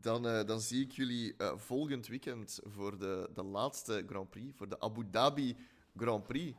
Dan, eh, dan zie ik jullie eh, volgend weekend voor de, de laatste Grand Prix, voor de Abu Dhabi Grand Prix.